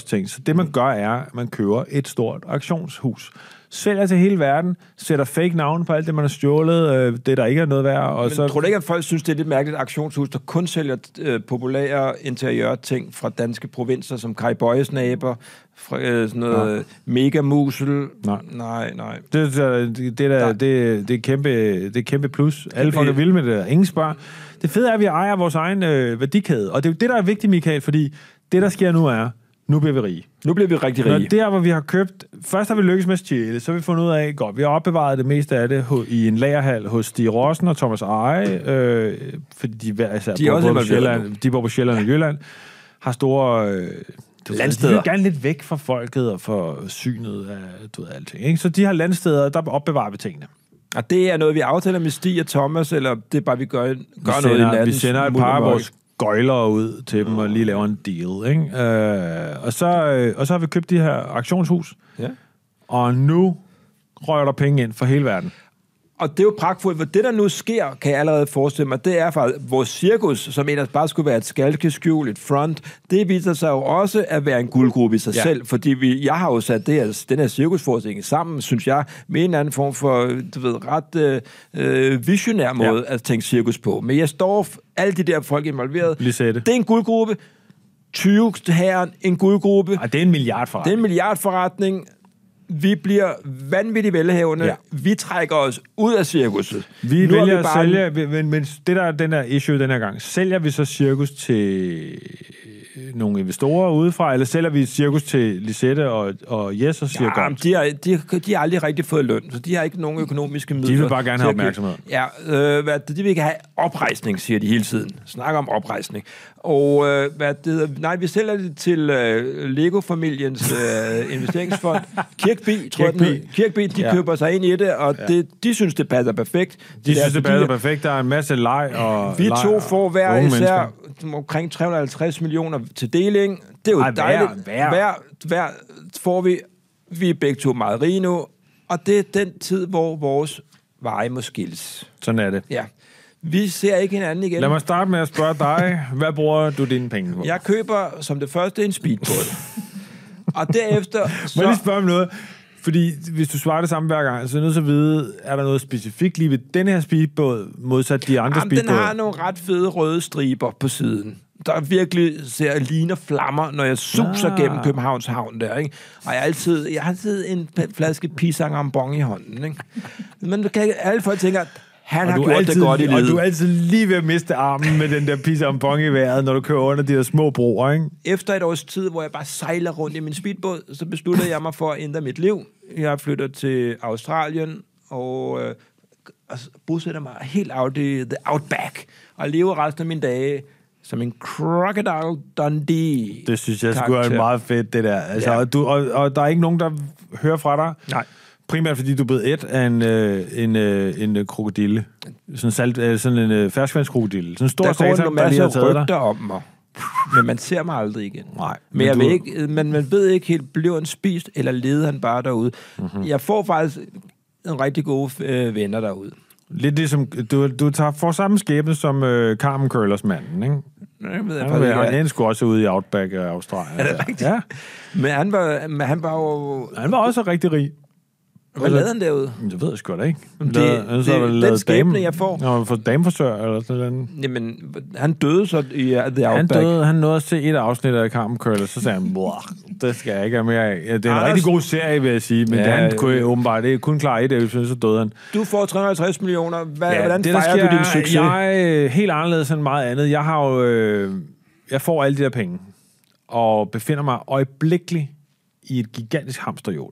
20-kost ting, så det man gør er, at man køber et stort auktionshus. Sælger til hele verden, sætter fake navn på alt det, man har stjålet, øh, det der ikke er noget værd. Og Men så, tror du ikke, at folk synes, det er lidt mærkeligt, at auktionshus, der kun sælger øh, populære interiørting fra danske provinser, som Kai Bøjes naber, fra, øh, sådan noget ja. megamusel? Nej. Nej, nej. Det, det, det, der, Nej. det, det, er kæmpe, det er kæmpe plus. Alle folk er vilde med det der. Ingen spørger. Det fede er, at vi ejer vores egen øh, værdikæde. Og det er jo det, der er vigtigt, Michael, fordi det, der sker nu er, nu bliver vi rige. Nu bliver vi rigtig Når rige. der, hvor vi har købt... Først har vi lykkes med at stjæle, så har vi fundet ud af, godt, vi har opbevaret det meste af det i en lagerhal hos Stig Rossen og Thomas Eje, øh, fordi de, hver især De er bor også på Sjælland, de bor på Sjælland og Jylland, har store... Øh, du Landsteder. De vil gerne lidt væk fra folket og for synet af du ved, alting. Ikke? Så de har landsteder, der opbevarer vi tingene. Og det er noget, vi aftaler med Stig og Thomas, eller det er bare, vi gør, gør vi noget sender, i natten. Vi sender et par af vores gøjlere ud til dem og lige laver en deal. Ikke? Øh, og, så, øh, og så har vi købt de her auktionshus, Ja. og nu rører der penge ind for hele verden. Og det er jo pragtfuldt, for det, der nu sker, kan jeg allerede forestille mig, det er faktisk vores cirkus, som ellers bare skulle være et skalkeskjul, et front, det viser sig jo også at være en guldgruppe i sig Ja. selv, fordi vi, jeg har jo sat det her, den her cirkusforestilling sammen, synes jeg, med en eller anden form for, du ved, ret øh, øh, visionær måde ja. at tænke cirkus på. Men jeg står alle de der folk involveret. Lisette. Det er en guldgruppe. 20 herren, en guldgruppe. Ej, det er en milliard for Det er en milliardforretning. Vi bliver vanvittigt velhavende. Ja. Vi trækker os ud af cirkuset. Vi Nu er vælger bare- at sælge, men, men det der er den der issue den her gang, sælger vi så cirkus til øh, nogle investorer udefra, eller sælger vi cirkus til Lisette og, og Jes og siger Ja, de, har, de, de har aldrig rigtig fået løn, så de har ikke nogen økonomiske midler. vil bare gerne have opmærksomhed. Ja, øh, hvad, de vil ikke have oprejsning, siger de hele tiden. Snakker om oprejsning. Og øh, hvad det hedder, nej, vi sælger det til øh, Lego-familiens øh, investeringsfond. Kirkby, tror jeg, den Kirkby. Kirkby, de Ja. køber sig ind i det, og ja. det, de synes, det passer perfekt. de er synes, det altså passer de- perfekt. Der er en masse leg og Vi leg to får hver især mennesker. omkring 350 millioner til deling. Det er jo Ej, Ej, hver, dejligt. hver. hver. Hver får vi. Vi er begge to meget rige nu. Og det er den tid, hvor vores veje må skilles. Sådan er det. Ja. Vi ser ikke hinanden igen. Lad mig starte med at spørge dig, hvad bruger du dine penge på? Jeg køber som det første en speedboat. og derefter... Må jeg lige Så, spørge om noget? Fordi hvis du svarer det samme hver gang, så er jeg nødt til at vide, er der noget specifikt lige ved den her speedbåd, modsat de andre jamen, den speedbåde? har nogle ret fede røde striber på siden. Der virkelig ser ligner flammer, når jeg suser Ah. gennem Københavns Havn der, ikke? Og jeg altid, jeg har altid en flaske pisang ambon i hånden, ikke? Men du kan, alle folk tænker, han har og du, gjort altid, det godt i og du livet. er altid lige ved at miste armen med den der pisse om bong i vejret, når du kører under de der små broer, ikke? Efter et års tid, hvor jeg bare sejler rundt i min speedbåd, så besluttede jeg mig for at ændre mit liv. Jeg flytter til Australien og øh, og bosætter mig helt out i the outback og lever resten af mine dage som en Crocodile Dundee. Det synes jeg skulle er meget fedt, det der. Altså, Ja. og, du, og, og der er ikke nogen, der hører fra dig? Nej. Primært fordi du blevet et af en, øh, en, øh, en øh, krokodille. Sådan, salt, øh, sådan en øh, ferskvandskrokodille. Sådan en stor Der går en der lige har rygter om mig. Men man ser mig aldrig igen. Nej, Men, men jeg du- ved ikke, men man ved ikke helt, blev han spist, eller levede han bare derude. Mhm. Mm-hmm. Jeg får faktisk en rigtig gode øh, venner derude. Lidt ligesom, du, du tager, får samme skæbne som øh, Carmen Curlers manden, ikke? Jeg ved Han, faktisk han, ikke, han skulle også ude i Outback af Australien. Er det rigtigt? Ja. Men han var, men han var jo... Han var også rigtig rig. Hvad lavede han derude? Det ved jeg sgu da ikke. Det- Lavede- det- så har den skæbne, dame- jeg får. Nå, han fået dameforsør eller sådan noget. Jamen, han døde så i uh, The Outback. Han døde, han nåede at se et afsnit af Carmen Curler, så sagde han, "Blah, det skal jeg ikke have mere af. Ja, det er en Anders- rigtig god serie, vil jeg sige, men Ja, ja, han kunne ja. åbenbart det er kun klar et episode, så døde han. Du får 350 millioner. Hvad, ja, hvordan det, fejrer sker du din succes? Jeg er øh, helt anderledes end meget andet. Jeg har jo, øh, jeg får alle de der penge, og befinder mig øjeblikkeligt i et gigantisk hamsterhjul.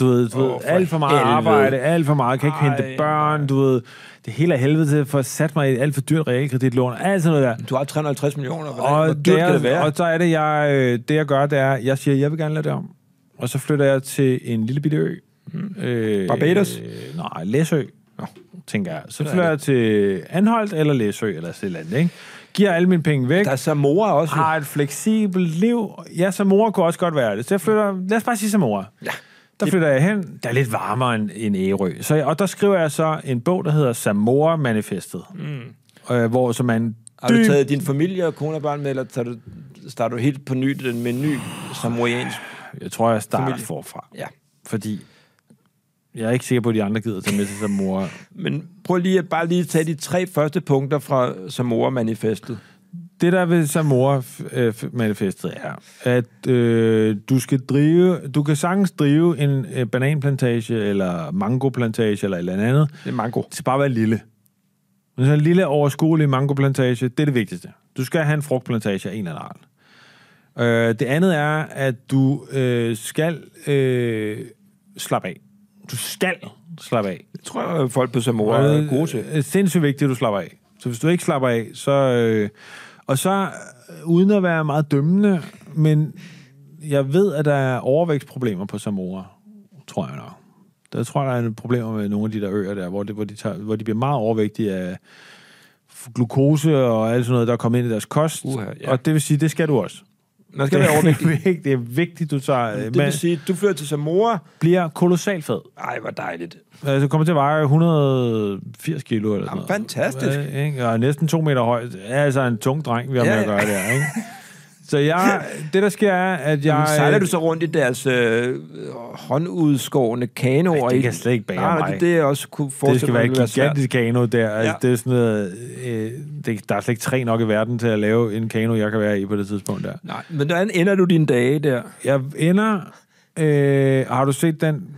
Du ved, du ved Åh, for alt for meget helvede. arbejde, alt for meget, kan ikke Ej, hente børn, du ved, det hele er helvede til for at sætte mig i et alt for dyrt realkreditlån, alt sådan noget der. Du har 350 millioner. Hvordan, Og, hvor det dyrt er, kan det være? og så er det, jeg, øh, det jeg gør, det er, jeg siger, jeg vil gerne lade det om. Og så flytter jeg til en lille bitte ø. Øh, Barbados? Øh, nej, Læsø, tænker jeg. Så er flytter jeg til Anholdt eller Læsø eller sådan noget, ikke? Giver alle mine penge væk. Der er Samora også. har et fleksibelt liv. Ja, Samora kunne også godt være det. Så jeg flytter, lad os bare sige Samora. Ja. Der flytter jeg hen. Der er lidt varmere end, end Ærø. Så, jeg- og der skriver jeg så en bog, der hedder Samora-manifestet. Mm. Øh, hvor så man Har du dyb- taget din familie og kone og børn med, eller tager du, starter du helt på ny den med en ny samoriansk? Jeg tror, jeg starter Familie. forfra. Ja. Fordi jeg er ikke sikker på, at de andre gider tage med til Samora. Men prøv lige at bare lige tage de tre første punkter fra Samora-manifestet. Det der ved Samora-manifestet er, at øh, du skal drive, du kan sagtens drive en øh, bananplantage, eller mangoplantage, eller et eller andet. Det er mango. Det skal bare være lille. Men sådan en lille overskuelig mangoplantage, det er det vigtigste. Du skal have en frugtplantage af en eller anden. Øh, det andet er, at du øh, skal øh, slappe af. Du skal slappe af. Det tror jeg, folk på Samora er gode til. Det er sindssygt vigtigt, at du slapper af. Så hvis du ikke slapper af, så... Øh, og så, øh, uden at være meget dømmende, men jeg ved, at der er overvægtsproblemer på Samora, tror jeg nok. Der tror jeg, der er problemer med nogle af de der øer der, hvor, det, hvor, de, tager, hvor de bliver meget overvægtige af glukose og alt sådan noget, der er kommet ind i deres kost. Uha, ja. Og det vil sige, det skal du også. Man skal det, være er vigtigt, det er vigtigt, du tager... Det men vil sige, du flytter til Samora. bliver kolossalt fed. Ej, hvor dejligt. Altså, kommer til at veje 180 kilo eller sådan Jamen, noget. fantastisk. Ja, ikke? Og næsten to meter høj. Det er altså en tung dreng, vi har Ja, med at gøre der, ikke? Så jeg, det, der sker, er, at jeg... Jamen, sejler du så rundt i deres øh, håndudskårende kanoer? Ej, det kan slet ikke bære Nej, mig. det, det også kunne det skal være et gigantisk kano der. Altså, Ja. det er sådan noget, øh, det, der er slet ikke tre nok i verden til at lave en kano, jeg kan være i på det tidspunkt der. Nej, men hvordan ender du dine dage der? Jeg ender... Øh, har du set den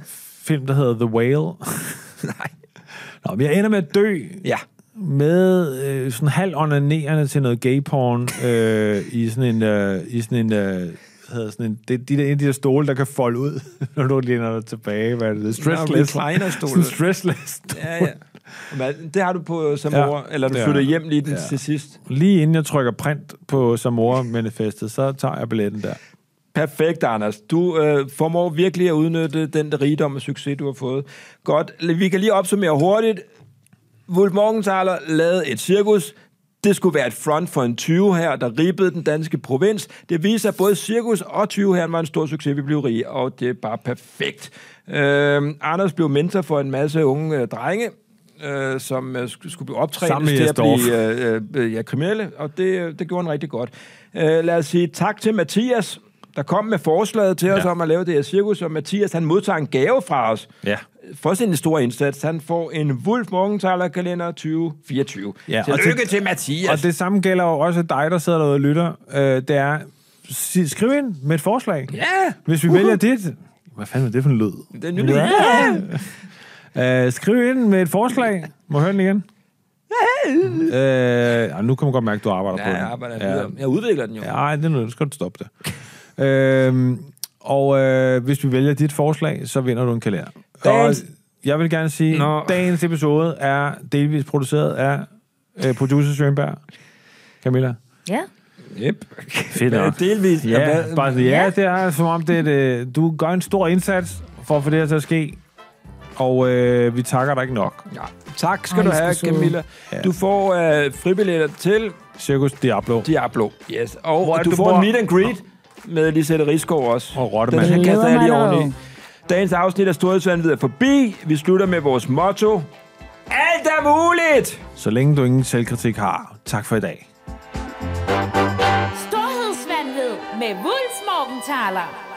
film, der hedder The Whale? Nej. Nå, men jeg ender med at dø Ja. Med øh, sådan halv onanerende til noget gay porn øh, i sådan en øh, i sådan en øh, hvad hedder sådan en det, de der, en af de der stole der kan folde ud når du læner dig tilbage hvad er det stressless sådan en stressless Ja, ja. Men det har du på Samora, Ja, eller du flytter er- hjem lige den ja. til sidst. lige inden jeg trykker print på Samora manifestet så tager jeg billetten der Perfekt, Anders. Du øh, formår virkelig at udnytte den rigdom og succes, du har fået. Godt. Vi kan lige opsummere hurtigt. Wulf Morgenthaler lavede et cirkus. Det skulle være et front for en 20 her, der ribbede den danske provins. Det viser, at både cirkus og 20 her var en stor succes. Vi blev rige, og det er bare perfekt. Øh, Anders blev mentor for en masse unge øh, drenge, øh, som øh, sk- skulle blive optrænet til at blive øh, øh, ja, kriminelle, og det, det gjorde han rigtig godt. Øh, lad os sige tak til Mathias, der kom med forslaget til os Ja. om at lave det her cirkus, og Mathias han modtager en gave fra os ja for sin store indsats. Han får en Wolf Morgenthaler kalender 2024. Ja, Ja, og Tillykke til- Mathias. og det samme gælder jo også dig der sidder derude og lytter øh, det er skriv ind med et forslag Ja, Hvis vi vælger dit... Hvad fanden er det for en lyd? det er nyt. Ja. Uh, skriv ind med et forslag. Må høre den igen? Ja, nu kan man godt mærke, at du arbejder på Ja, den. jeg, arbejder videre. jeg udvikler den jo. Ja, ej, det er nu skal du stoppe det. uh, og uh, hvis vi vælger dit forslag, så vinder du en kalender. Dagens- Og jeg vil gerne sige, Nå. at dagens episode er delvis produceret af uh, producer Schönberg. Camilla? Ja. Yep. Fedt Ja, delvis. Ja, Hvad- bare, ja, det er som om, det er det, du gør en stor indsats for at få det her til at ske. Og øh, vi takker dig ikke nok. Ja. Tak skal Ej, du have. Camilla. Ja. Du får øh, fribilletter til Cirkus Diablo Diablo. Yes. Og, Hvor og du du får bor? en meet and greet med Lisette Rigsgaard også. og Rottemand. Den her kaster jeg lige oveni. Dagens afsnit af Storhedsvandet er forbi. Vi slutter med vores motto. Alt er muligt! Så længe du ingen selvkritik har. Tak for i dag. Storhedsvandet med Wulfs Morgenthaler.